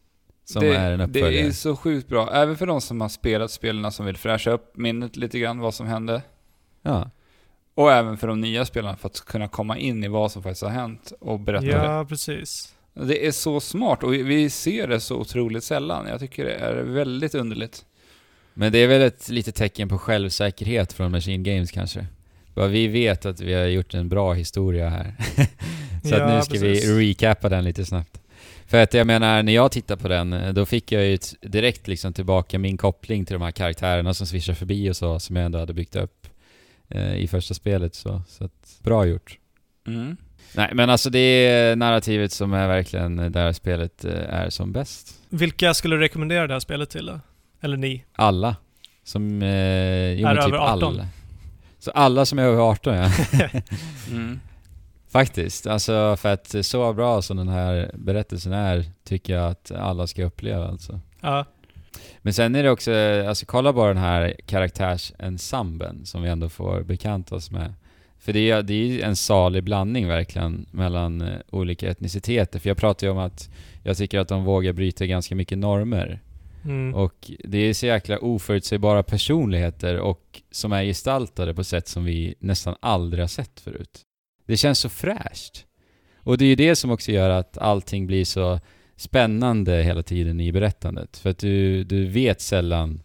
som det, är en det uppföljare? är så sjukt bra. Även för de som har spelat spelen som vill fräscha upp minnet lite grann, vad som hände. Ja. Och även för de nya spelarna för att kunna komma in i vad som faktiskt har hänt och berätta det. Ja, precis. Det är så smart och vi- ser det så otroligt sällan. Jag tycker det är väldigt underligt. Men det är väl ett litet tecken på självsäkerhet från Machine Games kanske? Bara vi vet att vi har gjort en bra historia här. Så Ja, att nu ska precis. vi recappa den lite snabbt. För att jag menar, när jag tittar på den, då fick jag ju direkt liksom tillbaka min koppling till de här karaktärerna som svischar förbi och så, som jag ändå hade byggt upp eh, i första spelet så. Så att, bra gjort. Mm. Nej men alltså det är narrativet som är verkligen där spelet eh, är som bäst. Vilka skulle du rekommendera det här spelet till då? Eller ni? Alla. Som, eh, jo, Är typ över 18? alla. Så alla som är över 18 ja. Mm. Faktiskt. Alltså för att så bra som den här berättelsen är, tycker jag att alla ska uppleva alltså. Ja. Men sen är det också, alltså kolla bara den här karaktärsensemblen som vi ändå får bekanta oss med. För det är, det är en salig blandning verkligen mellan eh, olika etniciteter. För jag pratar ju om att jag tycker att de vågar bryta ganska mycket normer. Mm. Och det är så jäkla oförutsägbara personligheter och som är gestaltade på sätt som vi nästan aldrig har sett förut. Det känns så fräscht. Och det är ju det som också gör att allting blir så spännande hela tiden i berättandet. För att du, du vet sällan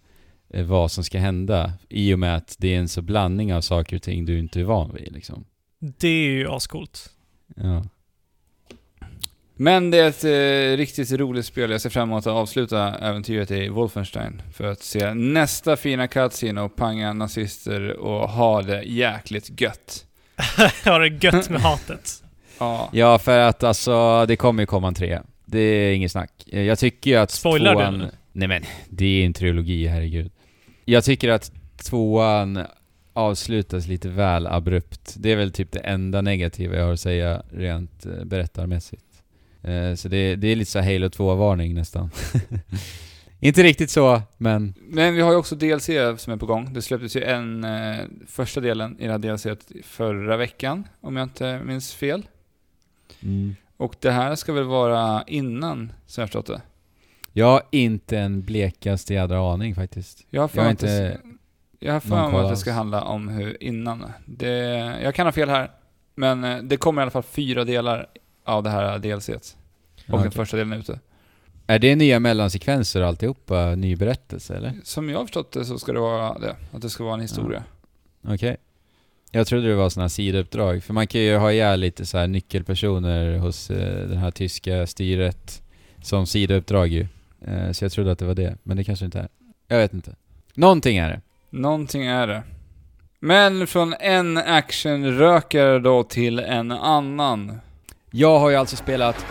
vad som ska hända i och med att det är en så blandning av saker och ting du inte är van vid liksom. Det är ju ascoolt. Ja. Men det är ett eh, riktigt roligt spel. Jag ser fram emot att avsluta äventyret i Wolfenstein. För att se nästa fina cutscene och panga nazister och ha det jäkligt gött. Har det gött med hatet. Ja. ja, för att alltså det kommer ju komma en tre. Det är inget snack. Eh, Jag tycker ju att Spoilar du tvåan... nu? Nej men, det är en trilogi, herregud. Jag tycker att tvåan avslutas lite väl abrupt. Det är väl typ det enda negativa jag har att säga rent eh, berättarmässigt. Eh, Så det, det är lite så här Halo 2-varning nästan. Inte riktigt så, men... Men vi har ju också DLC som är på gång. Det släpptes ju en eh, första delen i det här DLC förra veckan, om jag inte minns fel. Mm. Och det här ska väl vara innan, som jag förstått det. Jag har inte en blekaste jädra aning faktiskt. Jag har Jag har inte jag har för mig att det ska handla om hur innan. Det, jag kan ha fel här, men eh, det kommer i alla fall fyra delar av det här DLC. Och den Okej. första delen är ute. Är det nya mellansekvenser och alltihopa? Ny berättelse eller? Som jag har förstått det så ska det vara det. Att det ska vara en historia. Okej. Jag trodde det var sådana sidouppdrag. För man kan ju ha ihjäl lite så här nyckelpersoner hos eh, det här tyska styret som sidouppdrag ju. Eh, så jag trodde att det var det. Men det kanske inte är. Jag vet inte. Någonting är det. Någonting är det. Men från en actionrökare då till en annan. Jag har ju alltså spelat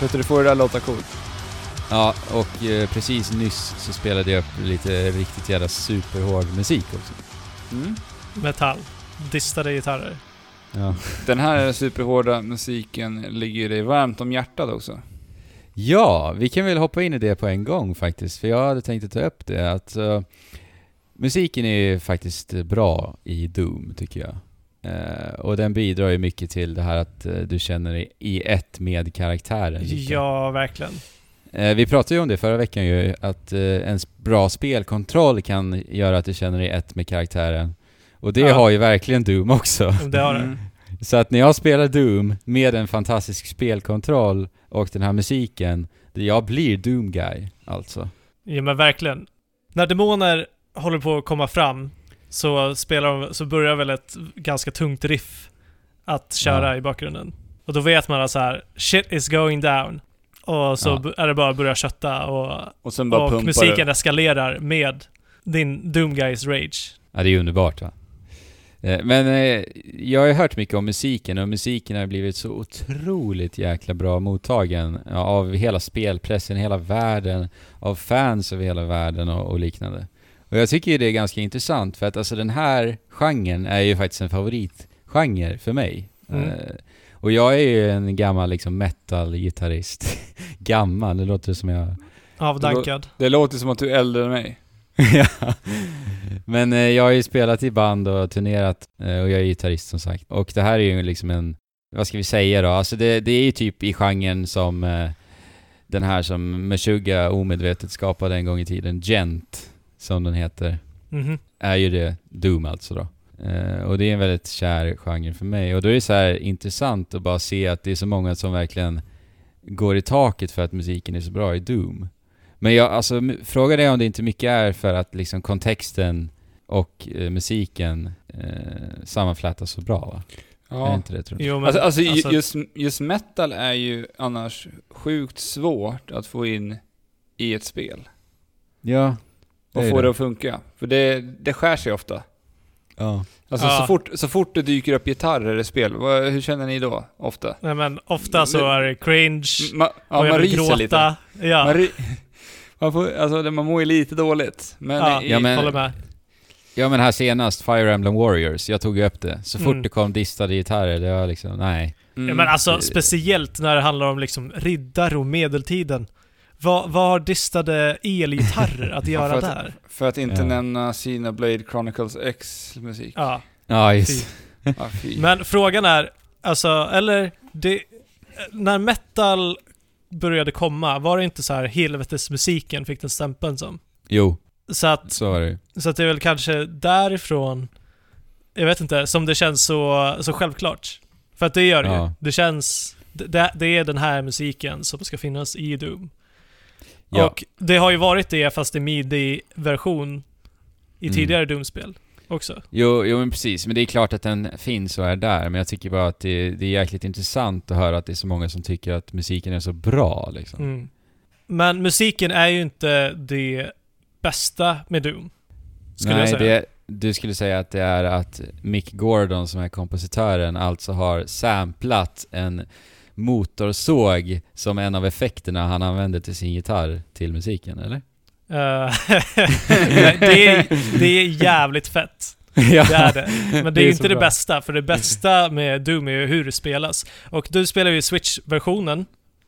Så du får det där låta coolt. Ja, och eh, precis nyss så spelade jag upp lite riktigt jävla superhård musik också. Mm. Metall. Distade gitarrer. Ja. Den här superhårda musiken ligger dig varmt om hjärtat också. Ja, vi kan väl hoppa in i det på en gång faktiskt, för jag hade tänkt att ta upp det att eh, musiken är ju faktiskt bra i Doom, tycker jag. Eh, och den bidrar ju mycket till det här att eh, du känner dig i ett med karaktären. lite. Ja, verkligen. Eh, vi pratade ju om det förra veckan ju, att en bra spelkontroll kan göra att du känner dig ett med karaktären. Och det Ja. har ju verkligen Doom också. Det har det. Mm. Så att när jag spelar Doom med en fantastisk spelkontroll och den här musiken, jag blir Doom Guy, alltså. Ja men verkligen. När demoner håller på att komma fram så spelar de, så börjar väl ett ganska tungt riff att köra Ja. i bakgrunden. Och då vet man att så här, shit is going down. Och så Ja. är det bara att börja kötta och, Och sen bara och musiken det. eskalerar med din Doom Guys rage. Ja, det är underbart va? Eh, Men eh, jag har ju hört mycket om musiken och musiken har blivit så otroligt jäkla bra mottagen av hela spelpressen, hela världen, av fans över hela världen och, och liknande. Och jag tycker ju det är ganska intressant för att alltså den här genren är ju faktiskt en favoritgenre för mig. Mm. Eh, och jag är ju en gammal liksom metal-gitarrist. gammal, det låter som jag Avdankad. Det låter som att du är äldre än mig. ja. Men eh, jag har ju spelat i band och turnerat eh, och jag är gitarrist som sagt. Och det här är ju liksom en, vad ska vi säga då? Alltså det, det är ju typ i genren som eh, den här som Meshuggah omedvetet skapade en gång i tiden, Gent, som den heter, Mhm. är ju det Doom alltså då. Eh, och det är en väldigt kär genre för mig. Och då är det så här intressant att bara se att det är så många som verkligen går i taket för att musiken är så bra i Doom. Men jag, alltså, frågan är om det inte mycket är för att liksom kontexten och eh, musiken eh, sammanflätas så bra va? Är Ja. inte det tror du? Jo men Alltså, alltså, alltså, Just, just metal är ju annars sjukt svårt att få in i ett spel. Ja. Och få det. det att funka. För det, det skär sig ofta. Ja. Alltså Ja. så, fort, så fort det dyker upp gitarrer i spel, vad, hur känner ni då? Ofta? nej, men ofta så är det cringe, Ma, ja, och jag man vill ryser lite. gråta. Ja, Man, ry, man, får, alltså, det- man mår ju lite dåligt. Men, ja, i, Ja, men- håller med. ja men här senast, Fire Emblem Warriors, jag tog ju upp det. Så fort Mm. det kom distade gitarrer, det var liksom, nej. mm, Ja, men alltså det- speciellt när det handlar om liksom riddare och medeltiden. Vad, vad har distade elgitarrer att Ja, göra för att- där? För att inte Ja. nämna Sina Blade Chronicles X musik. Ja, Ja, just. Ja. Men frågan är, alltså, eller det, när metal började komma, var det inte så här helvetesmusiken fick den stämpeln som? Jo, Så att, så var det ju. så att det är väl kanske därifrån, jag vet inte, som det känns så, så självklart. För att det gör det ju. Ja. Det känns, det, det är den här musiken som ska finnas i Doom. Ja. Och det har ju varit det fast i midi-version i Mm. tidigare Doom-spel också. Jo, jo men precis. Men det är klart att den finns och är där. Men jag tycker bara att det, det är jäkligt intressant att höra att det är så många som tycker att musiken är så bra liksom. Mm. Men musiken är ju inte det bästa med Doom. Skulle Nej, jag säga. Det, du skulle säga att det är att Mick Gordon som är kompositören alltså har samplat en motorsåg som en av effekterna han använder till sin gitarr till musiken, eller? Eh, det, är, det är jävligt fett. ja. Det är det. Men det Det är, är inte det bra. bästa, för det bästa med Doom är ju hur det spelas. Och du spelar ju Switch-versionen.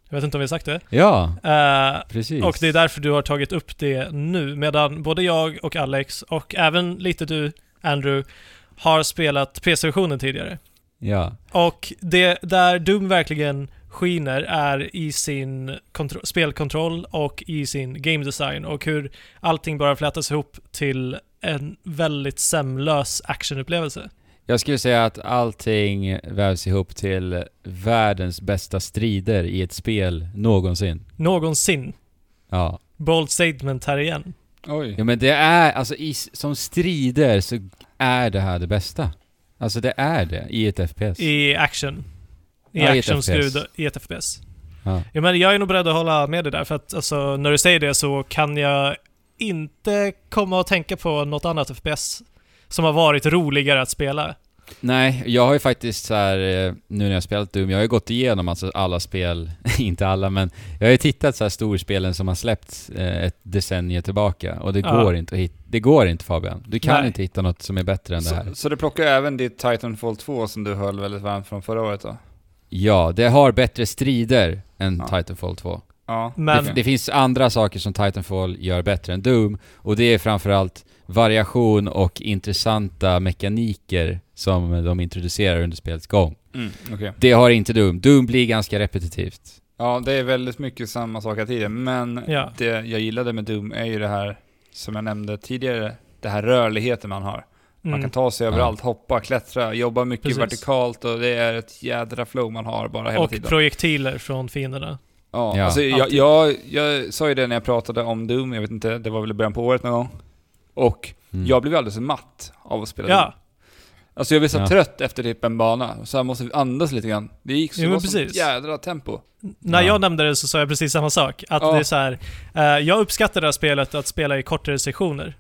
Jag vet inte om vi har sagt det. Ja, Eh, precis. och det är därför du har tagit upp det nu. Medan både jag och Alex, och även lite du, Andrew, har spelat PC-versionen tidigare. Ja. Och det där Doom verkligen skiner är i sin kontro- spelkontroll och i sin game design och hur allting bara flätas ihop till en väldigt sömlös actionupplevelse. Jag skulle säga att allting vävs ihop till världens bästa strider i ett spel någonsin. Någonsin. Ja. Bold statement här igen. Oj. Ja men det är, alltså i, som strider så är det här det bästa. Alltså det är det i ett FPS. I action. I Ja, actionskrud i ett FPS. Ja. Ja, men jag är nog beredd att hålla med dig där, för att alltså, när du säger det så kan jag inte komma att tänka på något annat FPS som har varit roligare att spela. Nej, jag har ju faktiskt så här, eh, nu när jag har spelat Doom, jag har ju gått igenom alltså alla spel, inte alla men jag har ju tittat så här storspelen som har släppts eh, ett decennium tillbaka och det Ja. går inte att hitta, det går inte Fabian. Du kan Nej. inte hitta något som är bättre än det här. Så, så du plockar även ditt Titanfall 2 som du höll väldigt varmt från förra året då? Ja, det har bättre strider än Ja. Titanfall 2. Ja. Men- Det, det finns andra saker som Titanfall gör bättre än Doom och det är framförallt variation och intressanta mekaniker som de introducerar under spelets gång. Mm, okej. Det har inte Doom. Doom blir ganska repetitivt. Ja, det är väldigt mycket samma sak hela tiden, men Ja. det jag gillade med Doom är ju det här, som jag nämnde tidigare, det här rörligheten man har. Man Mm. kan ta sig överallt, hoppa, klättra, jobba mycket Precis. vertikalt och det är ett jädra flow man har bara hela Och tiden. projektiler från fienderna. Ja, Ja. alltså jag, jag, jag sa ju det när jag pratade om Doom, jag vet inte, det var väl i början på året någon gång. Och Mm. jag blev alldeles matt av att spela Doom. Alltså jag blev så Ja. trött efter typ en bana, så jag måste andas lite grann. Det gick så, Jo, det sånt jädra tempo. när Ja. jag nämnde det så sa jag precis samma sak. Att Ja. det är så här, eh, jag uppskattar det här spelet att spela i kortare sektioner.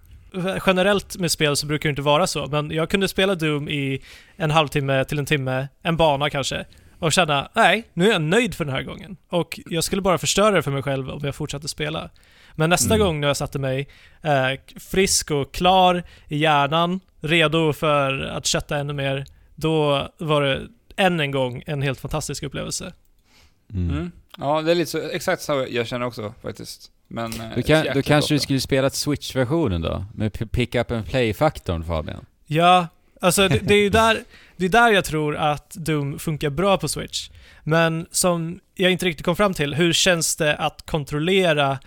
Generellt med spel så brukar det inte vara så, men jag kunde spela Doom i en halvtimme till en timme, en bana kanske, och känna nej, nu är jag nöjd för den här gången. Och jag skulle bara förstöra det för mig själv om jag fortsatte spela. Men nästa Mm. gång när jag satte mig eh, frisk och klar i hjärnan, redo för att kötta ännu mer, då var det än en gång en helt fantastisk upplevelse. Mm. Mm. Ja, det är lite så, exakt så jag känner också faktiskt. Men... eh, Då, kan, då kanske du skulle spela Switch-versionen då? Med p- pick up and play-faktorn Fabian? Ja, alltså det, det är ju där, det är där jag tror att Doom funkar bra på Switch. Men som jag inte riktigt kom fram till, hur känns det att kontrollera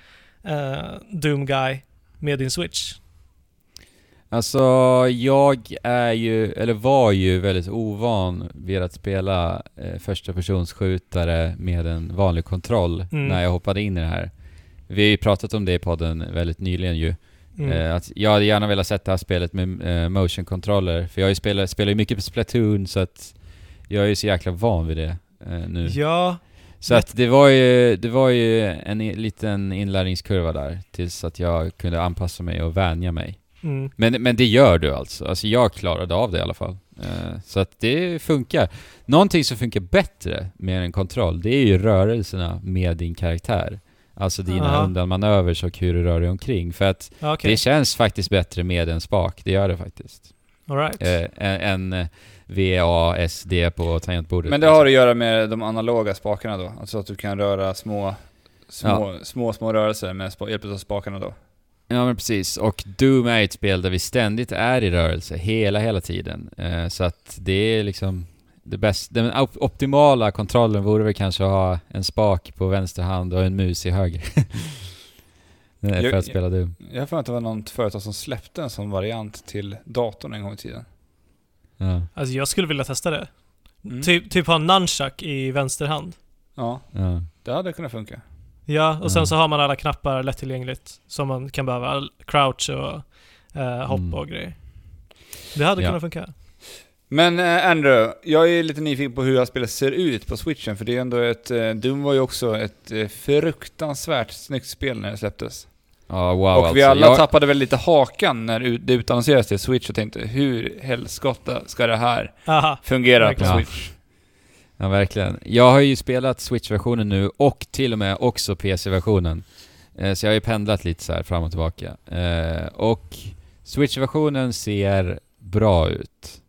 eh, Doom Guy med din Switch? Alltså, jag är ju, eller var ju väldigt ovan vid att spela eh, första persons skjutare med en vanlig kontroll Mm. när jag hoppade in i det här. Vi har ju pratat om det i podden väldigt nyligen ju. Mm. Eh, att jag hade gärna velat sätta det här spelet med eh, motion controller, för jag ju spelat, spelar ju mycket på Splatoon så att jag är ju så jäkla van vid det eh, nu. Ja, Så att det var ju, det var ju en i, liten inlärningskurva där, tills att jag kunde anpassa mig och vänja mig. Mm, Men, men det gör du alltså. Alltså jag klarade av det i alla fall. Eh, så att det funkar. Någonting som funkar bättre med en kontroll, det är ju rörelserna med din karaktär. Alltså dina Aha. undanmanövers och hur du rör dig omkring. För att ja, okej. det känns faktiskt bättre med en spak, det gör det faktiskt. All right. Eh, än än VASD på tangentbordet. Men det har att göra med de analoga spakarna då? Alltså att du kan röra små, små, små, små rörelser med hjälp av spakarna då? Ja men precis, och Doom är ett spel där vi ständigt är i rörelse, hela, hela tiden. Eh, så att det är liksom det bästa, den op- optimala kontrollen vore väl kanske att ha en spak på vänster hand och en mus i höger. Eh, för Jag- att spela Doom. Jag har för mig att det var något företag som släppte en sån variant till datorn en gång i tiden. Ja, Alltså jag skulle vilja testa det. Mm. Typ, typ ha en nunchuck i vänster hand. Ja, ja. det hade kunnat funka. Ja, och sen Mm. så har man alla knappar lättillgängligt som man kan behöva. Crouch och eh, hopp Mm. och grejer. Det hade Ja. kunnat funka. Men eh, Andrew, jag är lite nyfiken på hur det här spelet ser ut på switchen, för det är ändå ett... Eh, Doom var ju också ett eh, fruktansvärt snyggt spel när det släpptes. ja wow och alltså. vi alla jag, tappade väl lite hakan när det utannonserades till Switch och tänkte hur helskotta ska det här Aha. fungera Verkligen. på Ja. Switch? Ja verkligen. Jag har ju spelat Switch-versionen nu och till och med också PC-versionen. Eh, så jag har ju pendlat lite så här fram och tillbaka. Eh, och Switch-versionen ser bra ut.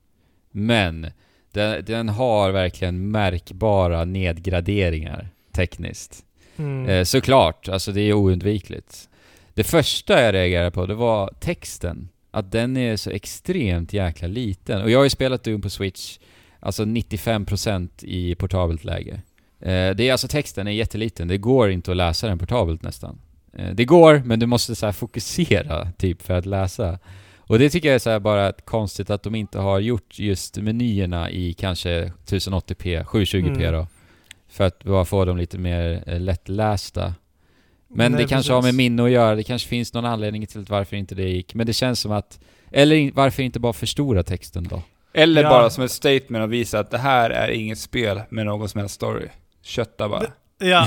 Men den, den har verkligen märkbara nedgraderingar tekniskt. Mm. Eh, såklart, alltså det är oundvikligt. Det första jag reagerade på, det var texten. Att den är så extremt jäkla liten. Och jag har ju spelat Doom på Switch, alltså 95% i portabelt läge. Eh, det är alltså texten är jätteliten, det går inte att läsa den portabelt nästan. Eh, det går, men du måste så fokusera typ för att läsa. Och det tycker jag är så bara konstigt att de inte har gjort just menyerna i kanske 1080p, 720p Mm. då. För att bara få dem lite mer eh, lättlästa. Men Nej, det kanske har med precis. minne att göra, det kanske finns någon anledning till varför inte det gick. Men det känns som att... Eller varför inte bara förstora texten då? Eller Ja. bara som ett statement och visa att det här är inget spel med någon som helst story. Kötta bara. Ja,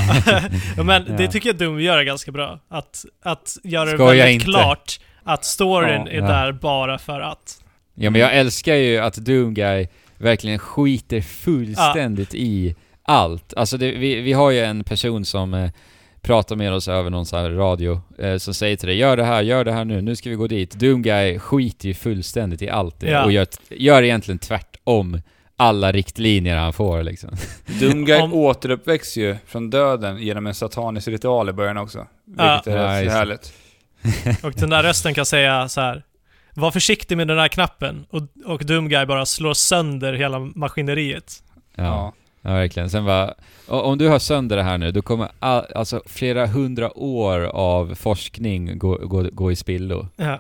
men det Ja. tycker jag Doom gör ganska bra. Att, att göra det Skoja väldigt inte. klart att storyn Ja. är Ja. där bara för att. Ja men jag älskar ju att Doomguy verkligen skiter fullständigt i allt. Alltså det, vi, vi har ju en person som eh, pratar med oss över någon sån här radio, eh, som säger till dig 'Gör det här, gör det här nu, nu ska vi gå dit' Doomguy skiter ju fullständigt i allt det Ja. och gör, gör egentligen tvärtom alla riktlinjer han får liksom. Doomguy Om- återuppväcks ju från döden genom en satanisk ritual i början också. Vilket Ja. är Ja, det. härligt. Och den där rösten kan säga så här. Var försiktig med den här knappen. Och, och Doomguy bara slår sönder hela maskineriet. Ja. Ja. Verkligen. Sen bara, om du har sönder det här nu, då kommer all, alltså flera hundra år av forskning gå, gå, gå i spillo. Ja.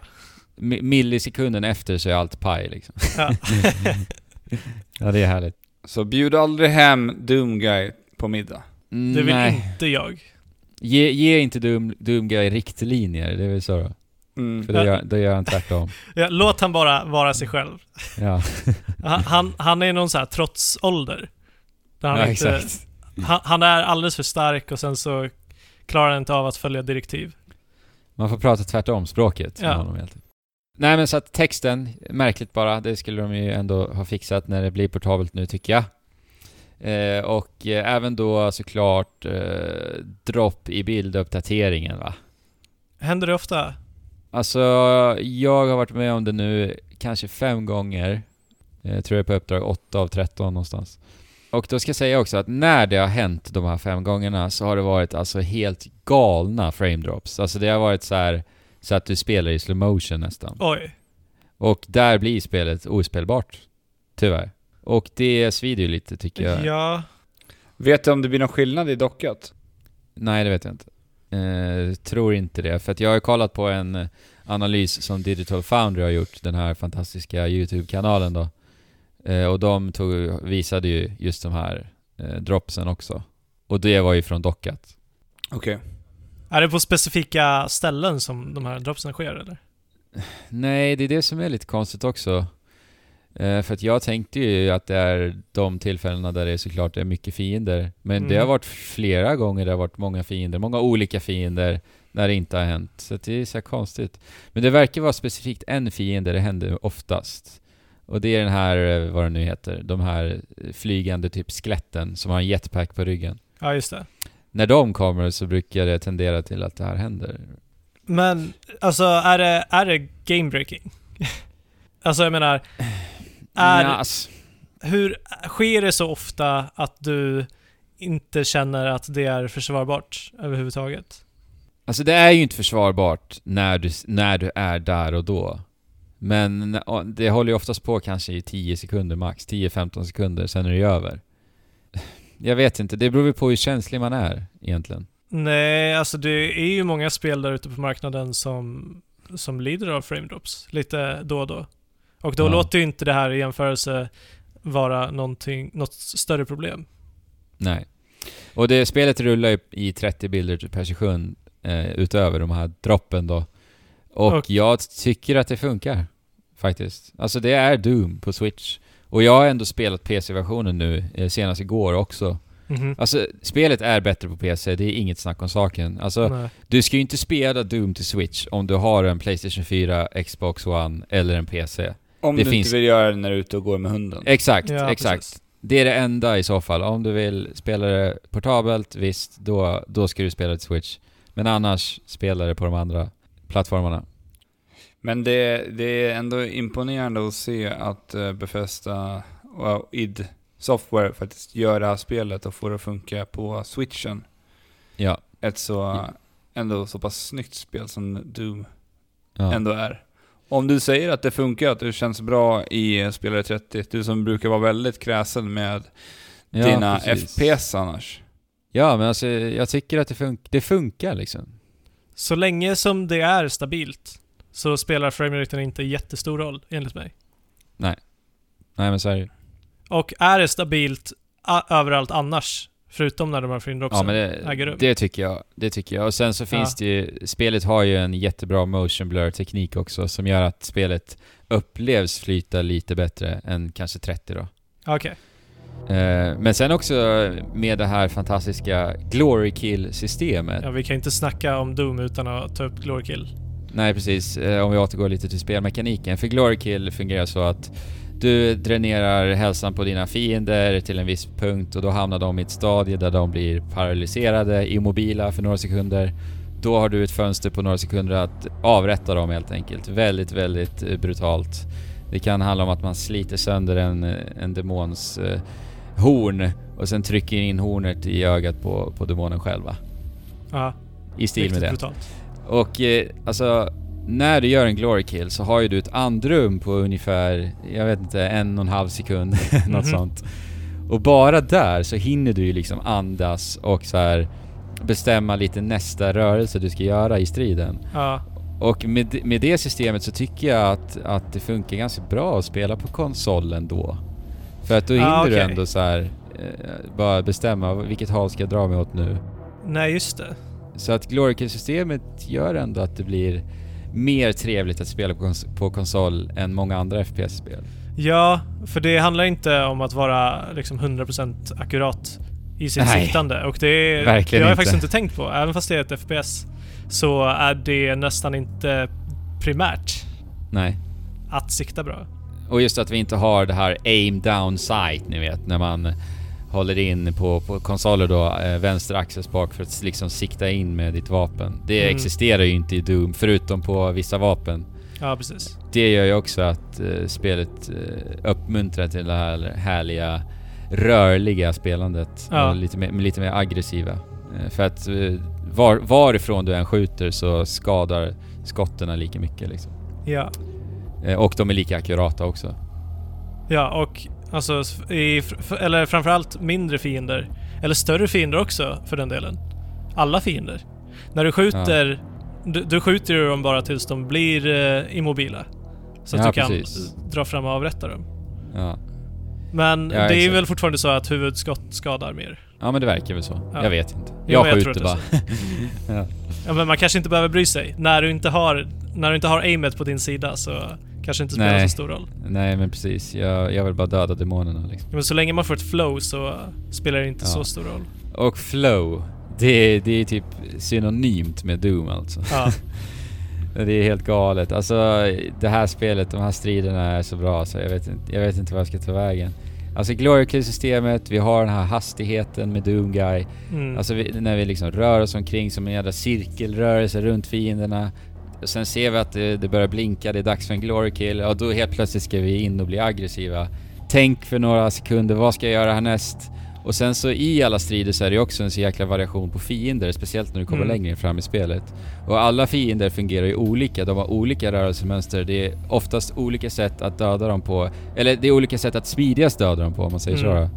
Mi- Millisekunden efter så är allt paj liksom. Ja. Ja, det är härligt. Så bjud aldrig hem Doomguy på middag. Mm, Det vill Nej. inte jag. Ge, ge inte Doom, Doomguy riktlinjer, det är väl så då? Mm. För då gör, då gör han tvärtom. Ja, låt han bara vara sig själv. Ja, Han, han, han är någon så här trotsålder. Där han, ja inte, han, han är alldeles för stark och sen så klarar han inte av att följa direktiv. Man får prata tvärtom språket med Ja. honom helt enkelt. Nej men så att texten, märkligt bara, det skulle de ju ändå ha fixat när det blir portabelt nu tycker jag. Eh, och eh, även då såklart eh, dropp i bilduppdateringen va. Händer det ofta? Alltså, jag har varit med om det nu kanske fem gånger. Eh, Jag tror jag är på uppdrag 8 av 13 någonstans. Och då ska jag säga också att när det har hänt de här fem gångerna så har det varit alltså helt galna frame drops. Alltså det har varit så här så att du spelar i slow motion nästan. Oj. Och där blir spelet ospelbart. Tyvärr. Och det svider ju lite tycker jag. Ja. Vet du om det blir någon skillnad i dockat? Nej, det vet jag inte. Eh, tror inte det. För att jag har kollat på en analys som Digital Foundry har gjort, den här fantastiska YouTube-kanalen då. Eh, och de tog, visade ju just de här eh, dropsen också. Och det var ju från dockat. Okej. Är det på specifika ställen som de här dropsen sker eller? Nej, det är det som är lite konstigt också. Eh, för att jag tänkte ju att det är de tillfällena där det såklart är mycket fiender. Men det Mm. har varit flera gånger det har varit många fiender, många olika fiender, när det inte har hänt. Så det är så här konstigt. Men det verkar vara specifikt en fiende det händer oftast. Och det är den här, eh, vad det nu heter, de här flygande typ skeletten som har en jetpack på ryggen. Ja, just det. När de kommer så brukar det tendera till att det här händer. Men, alltså är det, är det game breaking? alltså jag menar, är, Ja, hur, sker det så ofta att du inte känner att det är försvarbart överhuvudtaget? Alltså det är ju inte försvarbart när du, när du är där och då. Men det håller ju oftast på kanske i 10 sekunder max, 10-15 sekunder, sen är det över. Jag vet inte, det beror ju på hur känslig man är egentligen. Nej, alltså det är ju många spel där ute på marknaden som, som lider av frame drops lite då och då. Och då Ja. låter ju inte det här i jämförelse vara någonting, något större problem. Nej. Och det spelet rullar ju i 30 bilder per sekund eh, utöver de här droppen då. Och, Och- jag tycker att det funkar. Faktiskt. Alltså det är Doom på Switch. Och jag har ändå spelat PC-versionen nu, eh, senast igår också. Mhm. Alltså, spelet är bättre på PC, det är inget snack om saken. Alltså, Nej. du ska ju inte spela Doom till Switch om du har en Playstation 4, Xbox One eller en PC. Om Det du finns- inte vill göra det när du är ute och går med hunden. Exakt, Ja, exakt. precis. Det är det enda i så fall. Om du vill spela det portabelt, visst, då, då ska du spela det till Switch. Men annars, spela det på de andra plattformarna. Men det, det är ändå imponerande att se att Bethesda och id Software faktiskt gör det här spelet och får det att funka på switchen. Ja. Ett så, Ja. ändå så pass snyggt spel som Doom ja. ändå är. Om du säger att det funkar, att det känns bra i eh, spelare 30, du som brukar vara väldigt kräsen med Ja, dina precis. FPS annars. Ja, men alltså jag tycker att det, fun- det funkar liksom. Så länge som det är stabilt så spelar frameraten inte jättestor roll, enligt mig. Nej men så är det. Och är det stabilt överallt annars, förutom när de här frame Ja men äger det, rum? det tycker jag. Det tycker jag. Och sen så finns det ju, spelet har ju en jättebra motion blur teknik också som gör att spelet upplevs flyta lite bättre än kanske 30 då. Okej. Eh, men sen också med det här fantastiska Glory Kill-systemet. Ja, vi kan inte snacka om Doom utan att ta upp Glory Kill. Nej precis, Eh, om vi återgår lite till spelmekaniken. För Glory Kill fungerar så att du dränerar hälsan på dina fiender till en viss punkt och då hamnar de i ett stadie där de blir paralyserade, immobila för några sekunder. Då har du ett fönster på några sekunder att avrätta dem helt enkelt. Väldigt, väldigt eh, brutalt. Det kan handla om att man sliter sönder en, eh, en demons eh, horn och sen trycker in hornet i ögat på, på demonen själva. Ja, I stil med det. brutalt. Och eh, alltså, när du gör en glory kill så har ju du ett andrum på ungefär, jag vet inte, en och en halv sekund, något Mhm. sånt. Och bara där så hinner du ju liksom andas och så här bestämma lite nästa rörelse du ska göra i striden. Ja, Och med, med det systemet så tycker jag att, att det funkar ganska bra att spela på konsolen då. För att då Ah, hinner du okej. ändå så här eh, bara bestämma vilket håll ska jag dra mig åt nu. nej just det. Så att Glory Kill-systemet gör ändå att det blir mer trevligt att spela på, kons- på konsol än många andra FPS-spel. Ja, för det handlar inte om att vara liksom 100% akkurat i sitt Nej. siktande. Och det, är, Verkligen det har jag inte. faktiskt inte tänkt på. Även fast det är ett FPS så är det nästan inte primärt Nej. att sikta bra. Och just att vi inte har det här aim down sight, ni vet, när man håller in på, på konsoler då, eh, vänster axelspak för att liksom sikta in med ditt vapen. Det Mm. existerar ju inte i Doom, förutom på vissa vapen. Ja, precis. Det gör ju också att eh, spelet eh, uppmuntrar till det här härliga rörliga spelandet. Ja. Och lite mer, lite mer aggressiva. Eh, för att eh, var, varifrån du än skjuter så skadar skotten lika mycket liksom. Ja. Eh, och de är lika akurata också. Ja, och alltså, i, eller framförallt mindre fiender. Eller större fiender också, för den delen. Alla fiender. När du skjuter... Du, du skjuter ju dem bara tills de blir eh, immobila. Så att Ja, du kan precis. dra fram och avrätta dem. Ja. Men Ja, det är exakt. väl fortfarande så att huvudskott skadar mer. Ja, men det verkar väl så. Ja. Jag vet inte. Jo, Jag jag skjuter tror bara. ja. Ja, men man kanske inte behöver bry sig. När du inte har, när du inte har aimet på din sida så kanske det inte spelar Nej. så stor roll. Nej, men precis. Jag, jag vill bara döda demonerna liksom. Men så länge man får ett flow så spelar det inte så stor roll. Och flow. Det, det är typ synonymt med Doom alltså. Ja, Det är helt galet. Alltså det här spelet, de här striderna är så bra så jag vet inte, jag vet inte vad jag ska ta vägen. Alltså Glory Kill-systemet, vi har den här hastigheten med Doom Guy. mm. Alltså vi, när vi liksom rör oss omkring som en jävla cirkelrörelse runt fienderna. Och sen ser vi att det, det börjar blinka, det är dags för en Glory Kill. Och då helt plötsligt ska vi in och bli aggressiva. Tänk för några sekunder, vad ska jag göra härnäst? Och sen så i alla strider så är det också en så jäkla variation på fiender, speciellt när du kommer Mm. längre fram i spelet. Och alla fiender fungerar ju olika, de har olika rörelsemönster, det är oftast olika sätt att döda dem på, eller det är olika sätt att smidigast döda dem på om man säger så Mm. då.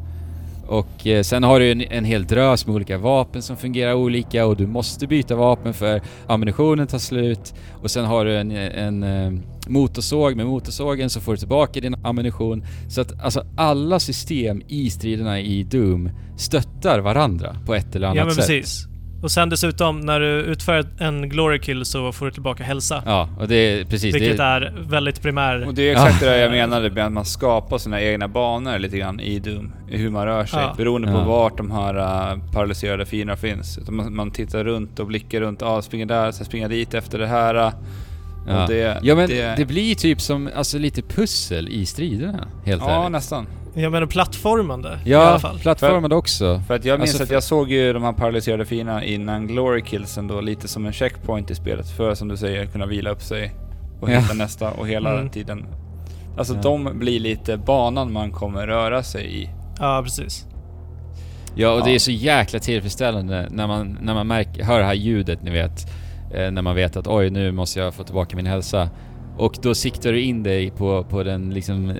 Och eh, sen har du en, en hel drös med olika vapen som fungerar olika och du måste byta vapen för ammunitionen tar slut. Och sen har du en, en eh, motorsåg, med motorsågen så får du tillbaka din ammunition. Så att alltså alla system i striderna i Doom stöttar varandra på ett eller annat ja men sätt. precis. Och sen dessutom, när du utför en glory kill så får du tillbaka hälsa. Ja, och det är precis vilket det. är väldigt primär. Och det är exakt det där jag menade med att man skapar sina egna banor lite grann i Doom. I hur man rör sig. Ja. Beroende på Ja. vart de här uh, paralyserade fienderna finns. Man, man tittar runt och blickar runt. Ja, springer där, sen springer dit efter det här. uh, Ja. Och det, ja men det, det, blir typ som alltså lite pussel i striderna, helt Ja, ärligt. nästan. Jag menar plattformande i alla Ja, fall. plattformad också. För att jag minns Alltså att för- jag såg ju de här paralyserade fienderna innan Glory Killsen då lite som en checkpoint i spelet. För som du säger, kunna vila upp sig och Ja. hitta nästa och hela Mm. tiden. Alltså Ja. de blir lite banan man kommer röra sig i. Ja, precis. Ja, och det Ja. är så jäkla tillfredsställande när man, när man märker, hör det här ljudet, ni vet. Eh, när man vet att oj, nu måste jag få tillbaka min hälsa. Och då siktar du in dig på, på den liksom eh,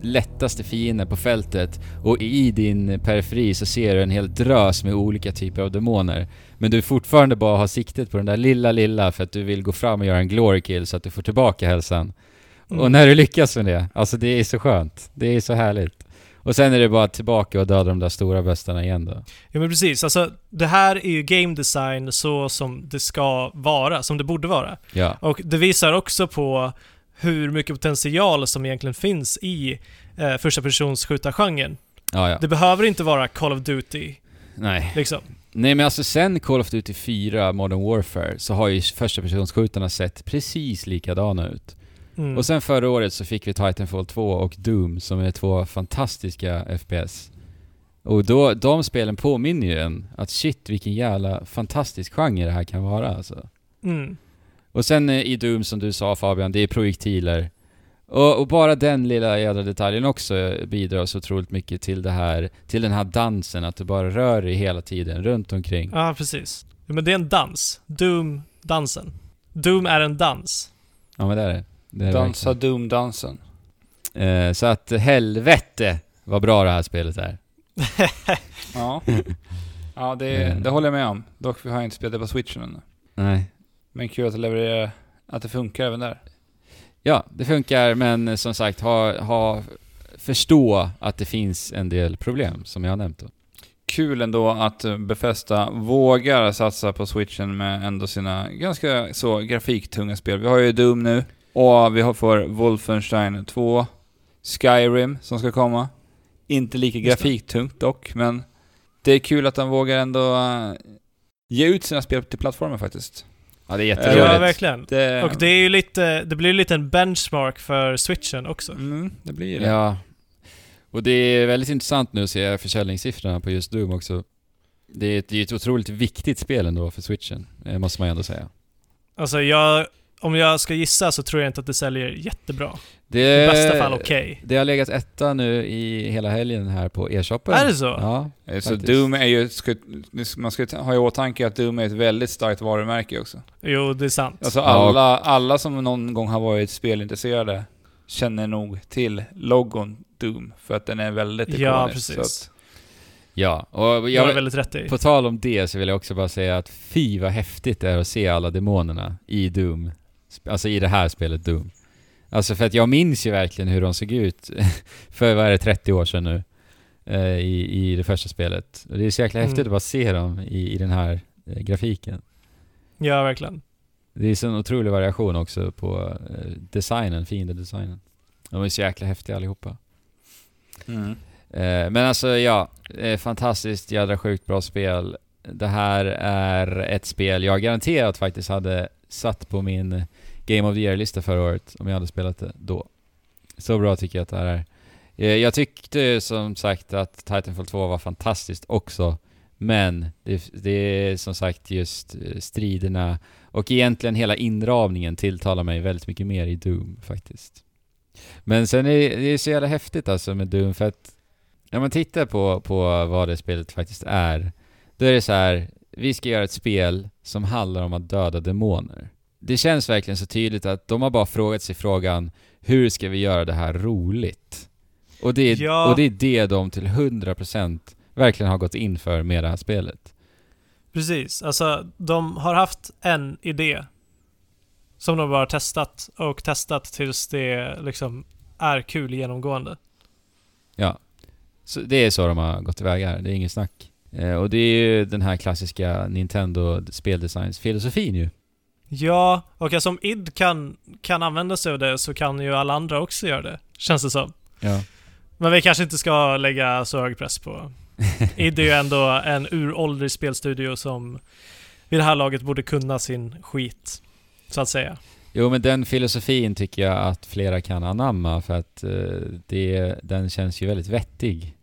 lättaste fienden på fältet och i din periferi så ser du en hel drös med olika typer av demoner. Men du fortfarande bara har siktet på den där lilla, lilla för att du vill gå fram och göra en glory kill så att du får tillbaka hälsan. Mm. Och när du lyckas med det, alltså det är så skönt. Det är så härligt. Och sen är det bara tillbaka och döda de där stora bästarna igen då. Ja men precis, alltså det här är ju game design så som det ska vara, som det borde vara. Ja. Och det visar också på hur mycket potential som egentligen finns i eh, första persons skjutargenren. Ja, ja. Det behöver inte vara Call of Duty Nej. liksom. Nej men alltså sen Call of Duty 4 Modern Warfare så har ju första personsskjutarna sett precis likadana ut. Mm. Och sen förra året så fick vi Titanfall 2 och Doom som är två fantastiska FPS. Och då, de spelen påminner ju en att shit vilken jävla fantastisk genre det här kan vara alltså. Mm. Och sen eh, i Doom som du sa Fabian, det är projektiler. Och, och bara den lilla jädra detaljen också bidrar så otroligt mycket till det här, till den här dansen, att du bara rör dig hela tiden runt omkring. Ja, precis. Men det är en dans. Doom-dansen. Doom är en dans. Ja men det är det. Dansa Doom-dansen. Eh, så att helvete vad bra det här spelet är. Ja. Ja, det, Mm. det håller jag med om. Dock har jag inte spelat det på switchen ännu. Nej. Men kul att det levererar, att det funkar även där. Ja, det funkar men eh, som sagt, ha, ha, förstå att det finns en del problem som jag har nämnt då. Kul ändå att eh, Bethesda vågar satsa på switchen med ändå sina ganska så grafiktunga spel. Vi har ju Doom nu, och vi har för Wolfenstein 2, Skyrim som ska komma. Inte lika grafiktungt dock, men det är kul att de vågar ändå eh, ge ut sina spel till plattformen faktiskt. Ja, det är Ja, jätteroligt. Ja, verkligen. Det, Och det är ju lite, det blir ju lite en benchmark för switchen också. Mm, det blir det. Ja. Och det är väldigt intressant nu att se försäljningssiffrorna på just Doom också. Det är ett, det är ett otroligt viktigt spel ändå för switchen, eh, måste man ju ändå säga. Alltså jag, om jag ska gissa så tror jag inte att det säljer jättebra. Det, I bästa fall okej. Det har legat etta nu i hela helgen här på e-shoppen. Är det så? Ja. Så Faktiskt. Doom är ju, man ska ha i åtanke att Doom är ett väldigt starkt varumärke också. Jo, det är sant. Alltså alla, alla som någon gång har varit spelintresserade känner nog till logon Doom, för att den är väldigt ikonisk. ja, Så precis. att, Ja, och Jag har jag, väldigt rätt i. på tal om det så vill jag också bara säga att fy vad häftigt det är att se alla demonerna i Doom. Alltså i det här spelet Doom. Alltså för att jag minns ju verkligen hur de såg ut för, vad är det, 30 år sedan nu. eh, I, I det första spelet. Och det är så jäkla Mm. häftigt att bara se dem i, i den här eh, grafiken. Ja, verkligen. Det är så en otrolig variation också på eh, designen, fiendedesignen. De är så jäkla häftiga allihopa. mm. Eh, men alltså ja, eh, fantastiskt jädra sjukt bra spel. Det här är ett spel jag garanterat faktiskt hade satt på min eh, Game of the Year-lista förra året om jag hade spelat det då. Så bra tycker jag att det här är. Eh, jag tyckte som sagt att Titanfall 2 var fantastiskt också. Men det, det är som sagt just eh, striderna och egentligen hela inramningen tilltalar mig väldigt mycket mer i Doom faktiskt. Men sen är det, det är så jävla häftigt alltså med Doom för att när man tittar på, på vad det spelet faktiskt är, då är det så här, vi ska göra ett spel som handlar om att döda demoner. Det känns verkligen så tydligt att de har bara frågat sig frågan, hur ska vi göra det här roligt? Och det är, Ja. och det, är det de till 100% verkligen har gått in för med det här spelet. Precis. Alltså, de har haft en idé som de bara har testat och testat tills det liksom är kul genomgående. Ja. Så det är så de har gått tillväga här, det är inget snack. Eh, och det är ju den här klassiska Nintendo speldesigns-filosofin ju. Ja, och alltså om id kan, kan använda sig av det så kan ju alla andra också göra det, känns det som. Ja. Men vi kanske inte ska lägga så hög press på. id är ju ändå en uråldrig spelstudio som vid det här laget borde kunna sin skit, så att säga. Jo men den filosofin tycker jag att flera kan anamma för att eh, det, den känns ju väldigt vettig.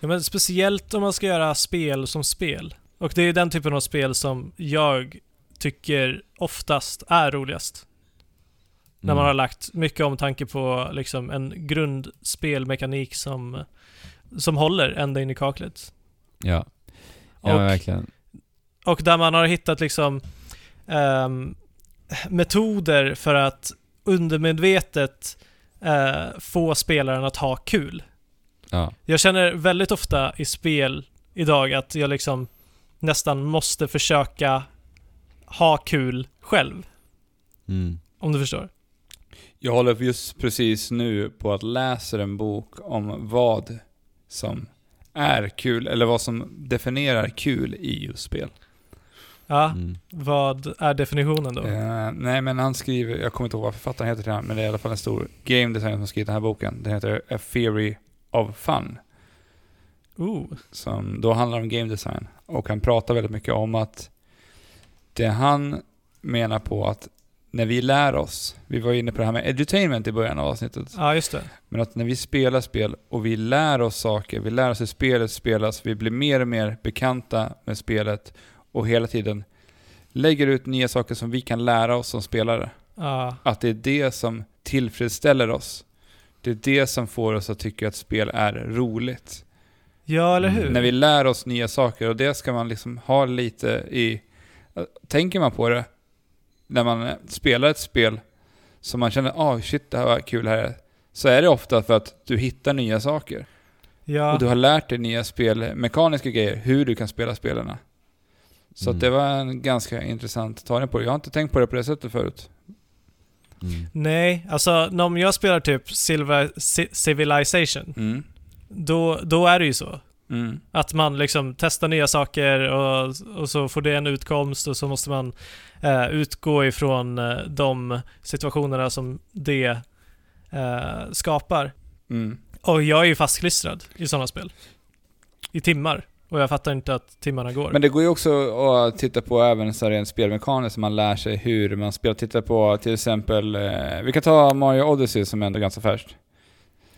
Ja, men speciellt om man ska göra spel som spel. Och det är den typen av spel som jag tycker oftast är roligast. När man Mm. har lagt mycket omtanke på liksom en grundspelmekanik som, som håller ända in i kaklet. Ja. Ja Och- verkligen. Och där man har hittat liksom ehm, metoder för att undermedvetet eh, få spelaren att ha kul. Ja. Jag känner väldigt ofta i spel idag att jag liksom nästan måste försöka ha kul själv. Mm. Om du förstår. Jag håller just precis nu på att läsa en bok om vad som är kul, eller vad som definierar kul i just spel. Ja, Mm. vad är definitionen då? Eh, nej men han skriver, jag kommer inte ihåg vad författaren heter till den, men det är i alla fall en stor game designer som skrivit den här boken. Den heter A Theory of Fun. Ooh. som då handlar om game design. Och han pratar väldigt mycket om att det han menar på att när vi lär oss, vi var inne på det här med edutainment i början av avsnittet, Ja, just det. men att när vi spelar spel och vi lär oss saker, vi lär oss hur spelet spelas, vi blir mer och mer bekanta med spelet och hela tiden lägger ut nya saker som vi kan lära oss som spelare. Ja, Att det är det som tillfredsställer oss. Det är det som får oss att tycka att spel är roligt. ja eller hur? När vi lär oss nya saker och det ska man liksom ha lite i... Tänker man på det när man spelar ett spel som man känner ah shit det här var kul här så är det ofta för att du hittar nya saker. ja. Och du har lärt dig nya spelmekaniska grejer, hur du kan spela spelarna. Så Mm. det var en ganska intressant tagning på det. Jag har inte tänkt på det på det sättet förut. Mm. Nej, alltså om jag spelar typ Silver, Ci- Civilization, Mm. då, då är det ju så. Mm. Att man liksom testar nya saker och, och så får det en utkomst och så måste man eh, utgå ifrån eh, de situationerna som det eh, skapar. Mm. Och jag är ju fastklistrad i sådana spel. I timmar. Och jag fattar inte att timmarna går. Men det går ju också att titta på även så rent spelmekaniskt, man lär sig hur man spelar. Titta på till exempel, eh, vi kan ta Mario Odyssey som är ändå ganska färskt.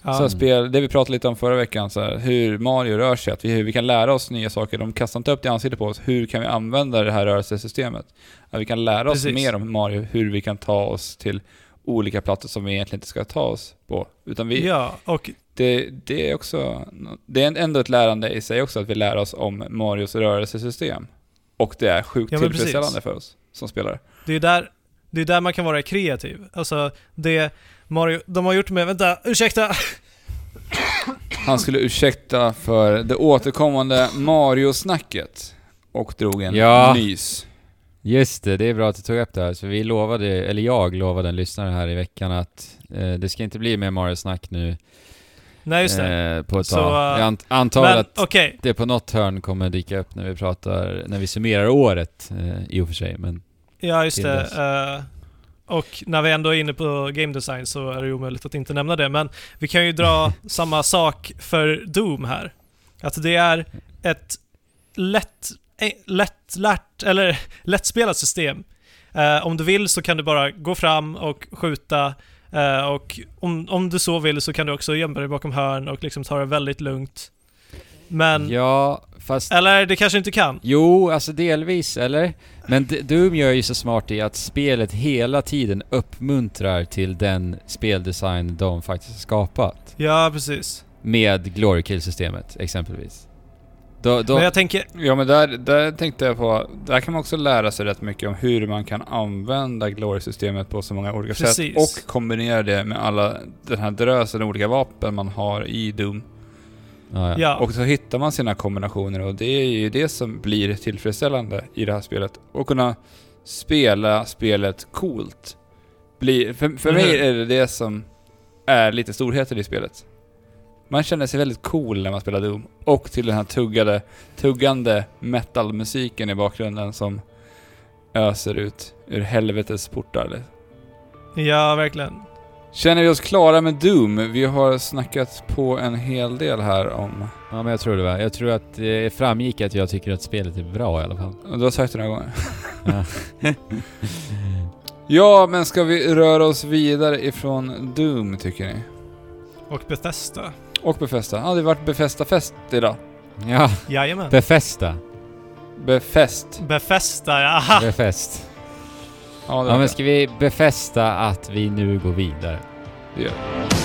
ja. Så spel, det vi pratade lite om förra veckan, så här, hur Mario rör sig, att vi, hur vi kan lära oss nya saker. De kastar inte upp det i ansiktet på oss. Hur kan vi använda det här rörelsesystemet? Att vi kan lära oss Precis. mer om Mario, hur vi kan ta oss till olika platser som vi egentligen inte ska ta oss på. Utan vi, Ja, och det, det är också, det är ändå ett lärande i sig också, att vi lär oss om Marios rörelsesystem. Och det är sjukt Ja, tillfredsställande precis. för oss som spelare. det är där, det är där man kan vara kreativ. Alltså, det Mario, de har gjort med, vänta, ursäkta! Han skulle ursäkta för det återkommande Mario-snacket och drog en Ja. nys. Just det, det är bra att du tog upp det här. Så vi lovade, eller jag lovade en lyssnare här i veckan att eh, det ska inte bli mer Mario-snack nu Nej, just det. eh, på ett Så, tag. eh, Jag ant- antar Men att okej, det på något hörn kommer dyka upp när vi pratar, när vi summerar året eh, i och för sig, men ja just det. Eh, och när vi ändå är inne på game design så är det ju omöjligt att inte nämna det. Men vi kan ju dra samma sak för Doom här. Att det är ett lätt, eh, lättlärt, eller lättspelat system. Eh, om du vill så kan du bara gå fram och skjuta eh, och om, om du så vill så kan du också gömma dig bakom hörn och liksom ta det väldigt lugnt. Men, ja, fast eller det kanske inte kan. Jo, alltså delvis, eller? Men Doom gör ju så smart i att spelet hela tiden uppmuntrar till den speldesign de faktiskt har skapat. Ja, precis. Med Glory Kill-systemet, exempelvis. Då, då, Men jag tänker, Ja men där, där tänkte jag på, där kan man också lära sig rätt mycket om hur man kan använda Glory-systemet på så många olika Precis. sätt och kombinera det med alla den här drösen olika vapen man har i Doom. ja, ja. ja. Och så hittar man sina kombinationer och det är ju det som blir tillfredsställande i det här spelet. Och kunna spela spelet coolt. Blir, för för Eller mig är det det som är lite storheten i spelet. Man känner sig väldigt cool när man spelar Doom. Och till den här tuggade, tuggande metalmusiken i bakgrunden som öser ut ur helvetets portar. Ja, verkligen. Känner vi oss klara med Doom? Vi har snackat på en hel del här om... ja, men jag tror det var. Jag tror att det framgick att jag tycker att spelet är bra i alla fall. Du har sagt det några gånger. Ja. Ja, men ska vi röra oss vidare ifrån Doom tycker ni? Och Bethesda. Och Befästa. Ja, det har varit Befästa-fest idag. ja, Jajamän. befästa. Befäst. Befästa, ja. Befäst. Ja, det Ja, men ska vi befästa att vi nu går vidare? det. gör vi.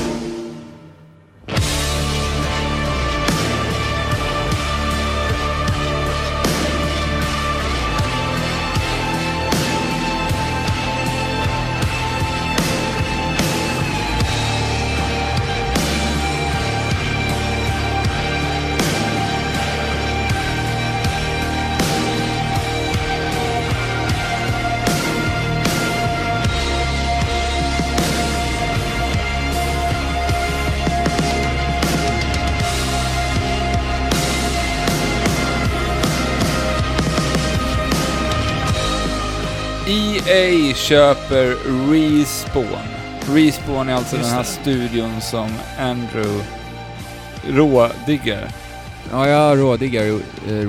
EA köper Respawn. Respawn är alltså Just den här det. studion som Andrew rådiggar. Ja, jag rådigar uh,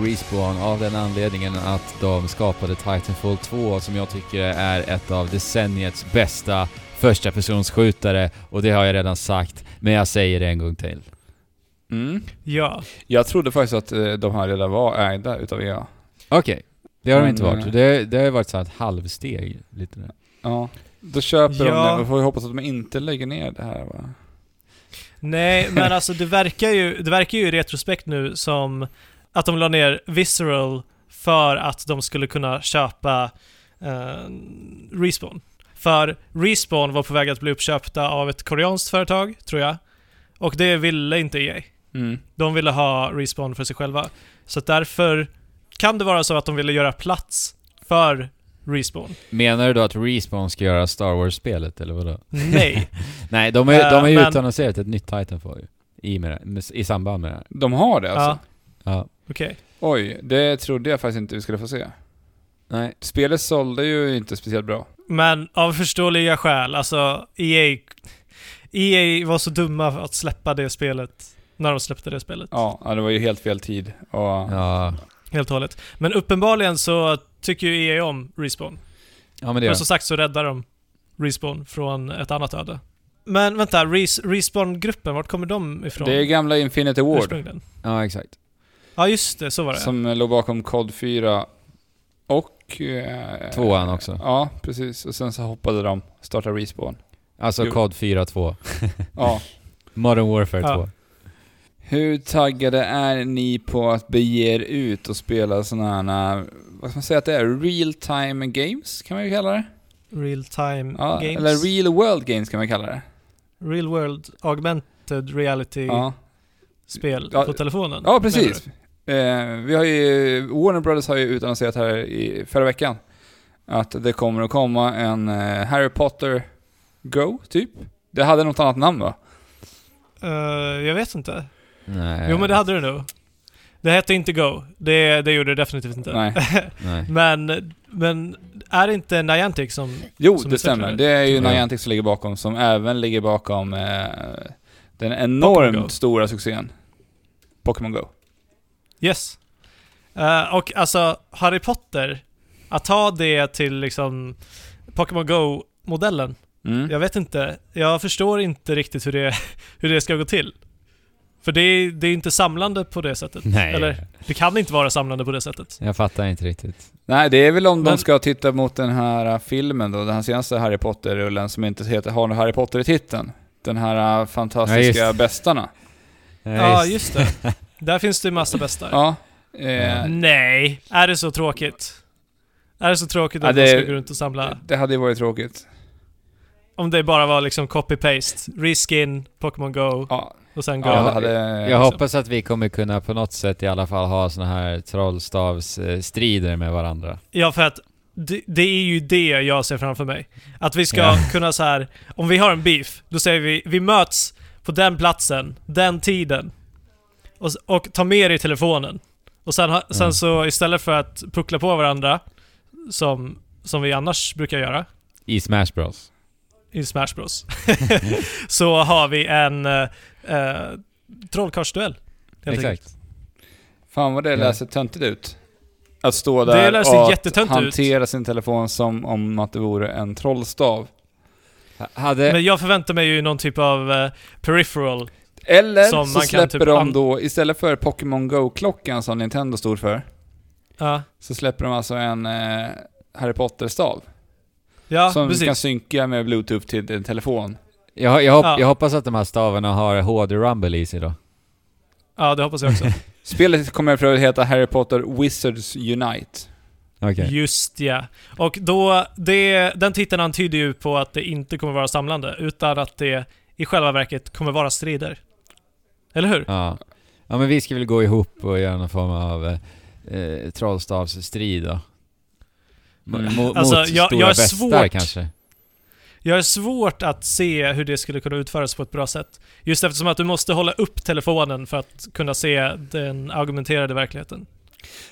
Respawn av den anledningen att de skapade Titanfall 2 som jag tycker är ett av decenniets bästa första personsskjutare och det har jag redan sagt, men jag säger det en gång till. Mm. Ja. Jag trodde faktiskt att eh, de här redan var ägda utav EA. Okej, det har de inte varit. eh, Det, det har ju varit så här ett halvsteg lite där. Ja. Då köper de Ja. det. Vi får ju hoppas att de inte lägger ner det här va? Nej, men alltså det verkar ju, det verkar ju i retrospekt nu som att de la ner Visceral för att de skulle kunna köpa eh, Respawn. För Respawn var på väg att bli uppköpta av ett koreanskt företag, tror jag. Och det ville inte EA. Mm. De ville ha Respawn för sig själva. Så att därför kan det vara så att de ville göra plats för Respawn. Menar du då att Respawn ska göra Star Wars-spelet, eller vadå? Nej. Nej, de har Eh, de har ju men- utannonserat ett nytt Titanfall ju. I, med det, med, I samband med det här. De har det alltså? ja, Ja. okej. Oj, det trodde jag faktiskt inte vi skulle få se. Nej. Spelet sålde ju inte speciellt bra. Men av förståeliga skäl, alltså EA, EA var så dumma att släppa det spelet när de släppte det spelet. Ja, ja, det var ju helt fel tid. Och, Ja. Helt och hållet. Men uppenbarligen så tycker ju EA om Respawn. Ja men det Men gör som sagt så räddar de Respawn från ett annat öde. Men vänta, Res Respawn-gruppen, vart kommer de ifrån? Det är gamla Infinity Ward? Ja, exakt. Ja just det, så var det. som låg bakom COD 4 och... Eh, Tvåan också. Ja, precis. Och sen så hoppade de, startade Respawn. Alltså Jo. kod 4.2. Ja. Modern Warfare Ja. 2. Hur taggade är ni på att bege er ut och spela sådana här, vad ska man säga att det är? Real time games kan man ju kalla det? Real time Ja, games. eller real world games kan man kalla det. Real world augmented reality Ja, spel Ja, på telefonen. ja precis. Eh, vi har ju, Warner Brothers har ju utannonserat här i förra veckan att det kommer att komma en eh, Harry Potter Go, typ. Det hade något annat namn va? Eh, jag vet inte. Nej. Jo men det hade det nog. Det hette inte Go. Det, det gjorde det definitivt inte. Nej. Nej. men, men är det inte Niantic som... Jo, Som det stämmer. Det är ju. Niantic som ligger bakom, som även ligger bakom eh, den enormt stora succén Pokémon Go. Yes. Eh, och alltså, Harry Potter, att ta det till liksom Pokémon Go-modellen. Mm. Jag vet inte. Jag förstår inte riktigt hur det, hur det ska gå till. För det är, det är inte samlande på det sättet. Nej. Eller, det kan inte vara samlande på det sättet. Jag fattar inte riktigt. Nej, det är väl om de Men- ska titta mot den här uh, filmen då, den här senaste Harry Potter-rullen som inte heter, har Harry Potter i titeln. Den här Ja, fantastiska just. bästarna. Ja, just det. Där finns det ju massa bästar. Ja. Eh, Nej, är det så tråkigt? Är det så tråkigt Ja, att det- man ska gå runt och samla? det hade ju varit tråkigt. Om det bara var liksom copy-paste. Reskin, Pokémon Go Ja, och sen Go. ja hade... Jag hoppas att vi kommer kunna på något sätt i alla fall ha såna här trollstavsstrider med varandra. Ja, för att det, det är ju det jag ser framför mig. Att vi ska Ja. kunna så här, om vi har en beef, då säger vi vi möts på den platsen, den tiden. Och, och ta med dig telefonen. Och sen, ha, sen Mm. så istället för att puckla på varandra, som, som vi annars brukar göra I Smash Bros. i Smash Bros. så har vi en uh, uh, trollkarlsduell. helt enkelt. Exakt. Fan vad det Ja. läser töntigt ut. Att stå där och att jättetöntigt ut. hantera sin telefon som om att det vore en trollstav. Ha- Hade... Men jag förväntar mig ju någon typ av eh, peripheral. Eller Som så man kan släpper typ de då, istället för Pokémon Go-klockan som Nintendo stod för, Ja, så släpper de alltså en eh, Harry Potter-stav. ja som precis. kan synka med Bluetooth till din telefon. Jag, jag, hopp, Ja. jag hoppas att de här stavarna har HD Rumble i sig då. Ja, det hoppas jag också. Spelet kommer för att heta Harry Potter Wizards Unite. Okej. Just ja. Och då, det, den titeln antyder ju på att det inte kommer vara samlande, utan att det i själva verket kommer vara strider. Eller hur? Ja. ja, men vi ska väl gå ihop och göra någon form av eh, trollstavsstrid då. Mm. Mo- Alltså, mot jag- stora jag är bestar svårt- kanske. Jag har svårt att se hur det skulle kunna utföras på ett bra sätt. Just eftersom att du måste hålla upp telefonen för att kunna se den argumenterade verkligheten.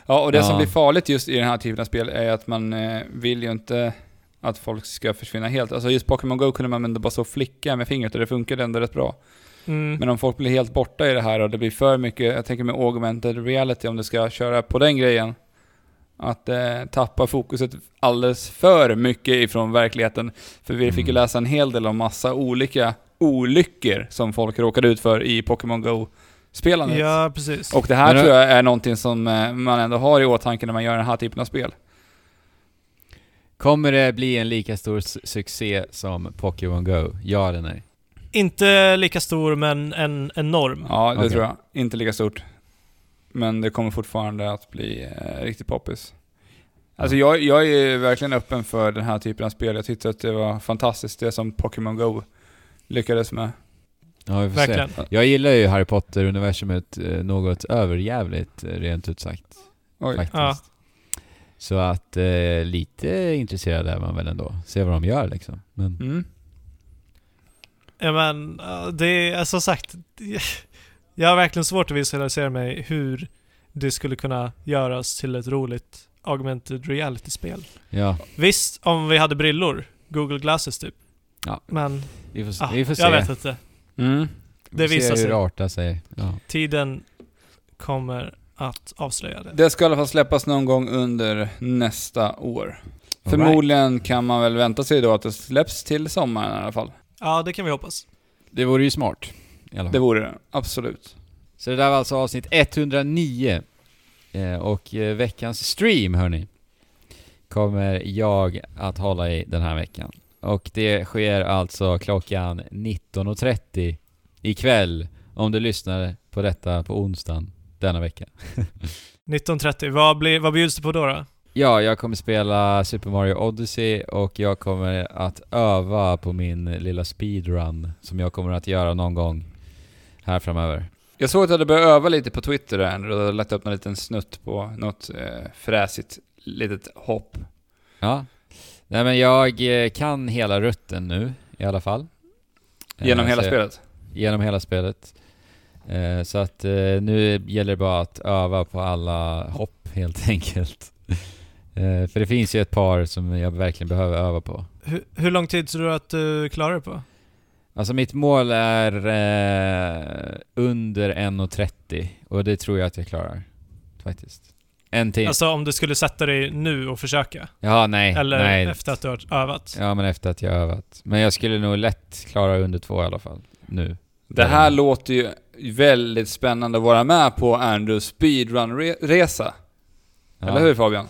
Ja, och det som Ja. blir farligt just i den här typen av spel är att man eh, vill ju inte att folk ska försvinna helt. Alltså just Pokémon Go kunde man ändå bara så flicka med fingret och det funkade ändå rätt bra. Mm. Men om folk blir helt borta i det här och det blir för mycket, jag tänker med augmented reality, om det ska köra på den grejen. Att eh, tappa fokuset alldeles för mycket ifrån verkligheten. För vi fick ju Mm. läsa en hel del om massa olika olyckor som folk råkade ut för i Pokémon Go-spelandet. Ja, precis. Och det här Men- tror jag är någonting som eh, man ändå har i åtanke när man gör den här typen av spel. Kommer det bli en lika stor su- succé som Pokémon Go? Ja eller nej? Inte lika stor, men en enorm. Ja, det Okej. tror jag. Inte lika stort. Men det kommer fortfarande att bli eh, riktigt poppis. Alltså jag, jag är verkligen öppen för den här typen av spel. Jag tyckte att det var fantastiskt det som Pokémon Go lyckades med. Ja, vi får se. Verkligen. Jag gillar ju Harry Potter-universumet eh, något överjävligt, eh, rent ut sagt. Oj. Faktiskt. Ja. Så att eh, lite intresserad är man väl ändå. Se vad de gör liksom. Men Mm. Ja, men ja, det är som sagt, jag har verkligen svårt att visualisera mig hur det skulle kunna göras till ett roligt augmented reality-spel. ja, Visst, om vi hade brillor, Google Glasses typ. Ja. Men, vi får, ah, vi får se. jag vet inte. Mm. Vi det se visar sig. artar sig. Ja. Tiden kommer att avslöja det. Det ska i alla fall släppas någon gång under nästa år. All Förmodligen kan man väl vänta sig då att det släpps till sommaren i alla fall. Ja, det kan vi hoppas. Det vore ju smart. I alla fall. Det vore det, absolut. Så det där var alltså avsnitt 109. Eh, och eh, veckans stream, hörni, kommer jag att hålla i den här veckan. Och det sker alltså klockan 19.30 ikväll, om du lyssnar på detta på onsdagen denna vecka. 19.30, vad, blir, vad bjuds det på då? då? Ja, jag kommer spela Super Mario Odyssey och jag kommer att öva på min lilla speedrun som jag kommer att göra någon gång här framöver. Jag såg att du hade börjat öva lite på Twitter där, och du hade lagt upp en liten snutt på något eh, fräsigt litet hopp. Ja. Nej men jag eh, kan hela rutten nu i alla fall. Genom Eh, hela så- spelet. Genom hela spelet. Eh, så att eh, nu gäller det bara att öva på alla hopp helt enkelt. Eh, för det finns ju ett par som jag verkligen behöver öva på. Hur, hur lång tid tror du att du klarar det på? Alltså mitt mål är eh, under 1.30 och det tror jag att jag klarar. Faktiskt. En till. Alltså om du skulle sätta dig nu och försöka? ja, nej. Eller nej. efter att du har övat? Ja, men efter att jag har övat. Men jag skulle nog lätt klara under två i alla fall. Nu. Det här låter ju väldigt spännande att vara med på Andrews speedrun-resa. Ja. Eller hur Fabian?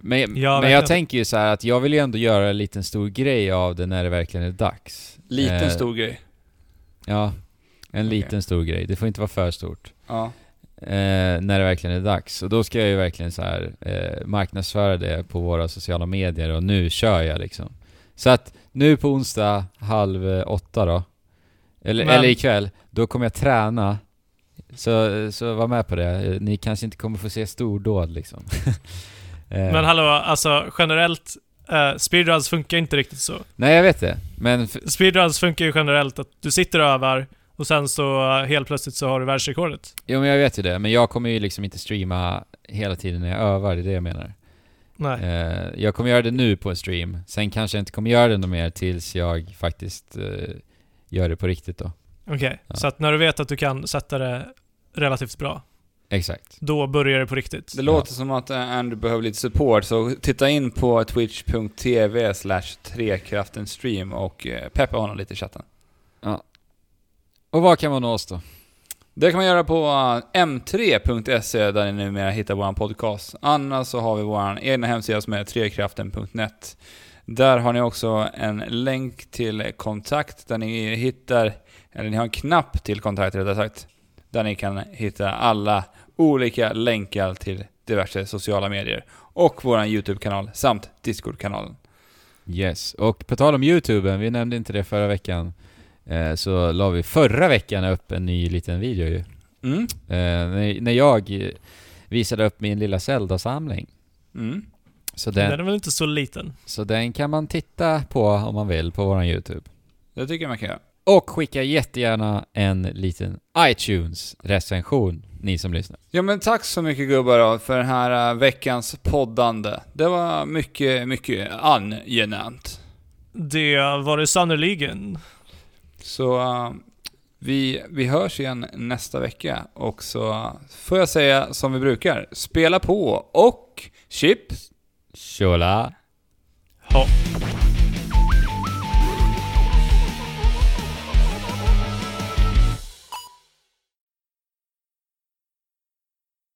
Men, Ja, men jag tänker ju så här att jag vill ju ändå göra en liten stor grej av det när det verkligen är dags. Liten Eh, stor grej. Ja, en Okej. liten stor grej. Det får inte vara för stort. Ja. Eh, när det verkligen är dags. Och då ska jag ju verkligen så här eh, marknadsföra det på våra sociala medier och nu kör jag liksom. Så att nu på onsdag halv eh, åtta då, eller, Men- eller ikväll, då kommer jag träna. Så, så var med på det. Ni kanske inte kommer få se stordåd liksom. Eh, Men hallå, alltså generellt, uh, speedruns funkar inte riktigt så. Nej jag vet det, men Speedruns funkar ju generellt att du sitter och övar och sen så eh, helt plötsligt så har du världsrekordet. Jo men jag vet ju det, men jag kommer ju liksom inte streama hela tiden när jag övar, det är det jag menar. Nej. Eh, jag kommer göra det nu på en stream, sen kanske jag inte kommer göra det något mer tills jag faktiskt eh, gör det på riktigt då. Okej, Ja. så att när du vet att du kan sätta det relativt bra, Exakt. då börjar det på riktigt. Det låter som att eh, Andrew behöver lite support, så titta in på twitch.tv slash trekraftenstream och eh, peppa honom lite i chatten. Och var kan man nå oss då? Det kan man göra på eh, m3.se där ni numera hittar vår podcast. Annars så har vi vår egna hemsida som är trekraften.net. Där har ni också en länk till kontakt där ni hittar, eller ni har en knapp till kontakt rättare sagt, där ni kan hitta alla olika länkar till diverse sociala medier och vår YouTube-kanal samt Discord-kanalen. Yes, och på tal om YouTube, vi nämnde inte det förra veckan, eh, så la vi förra veckan upp en ny liten video ju. Mm. Eh, när, när jag visade upp min lilla Zelda-samling. Mm. Så Den den, är väl inte så liten? så den kan man titta på om man vill på våran YouTube. Det tycker jag man kan göra. Och skicka jättegärna en liten iTunes-recension, ni som lyssnar. Ja men tack så mycket gubbar för den här eh, veckans poddande. Det var mycket, mycket angenämt. Det var det sannerligen. Så eh, Vi, vi hörs igen nästa vecka och så får jag säga som vi brukar, spela på och chips! Tjola! Ha.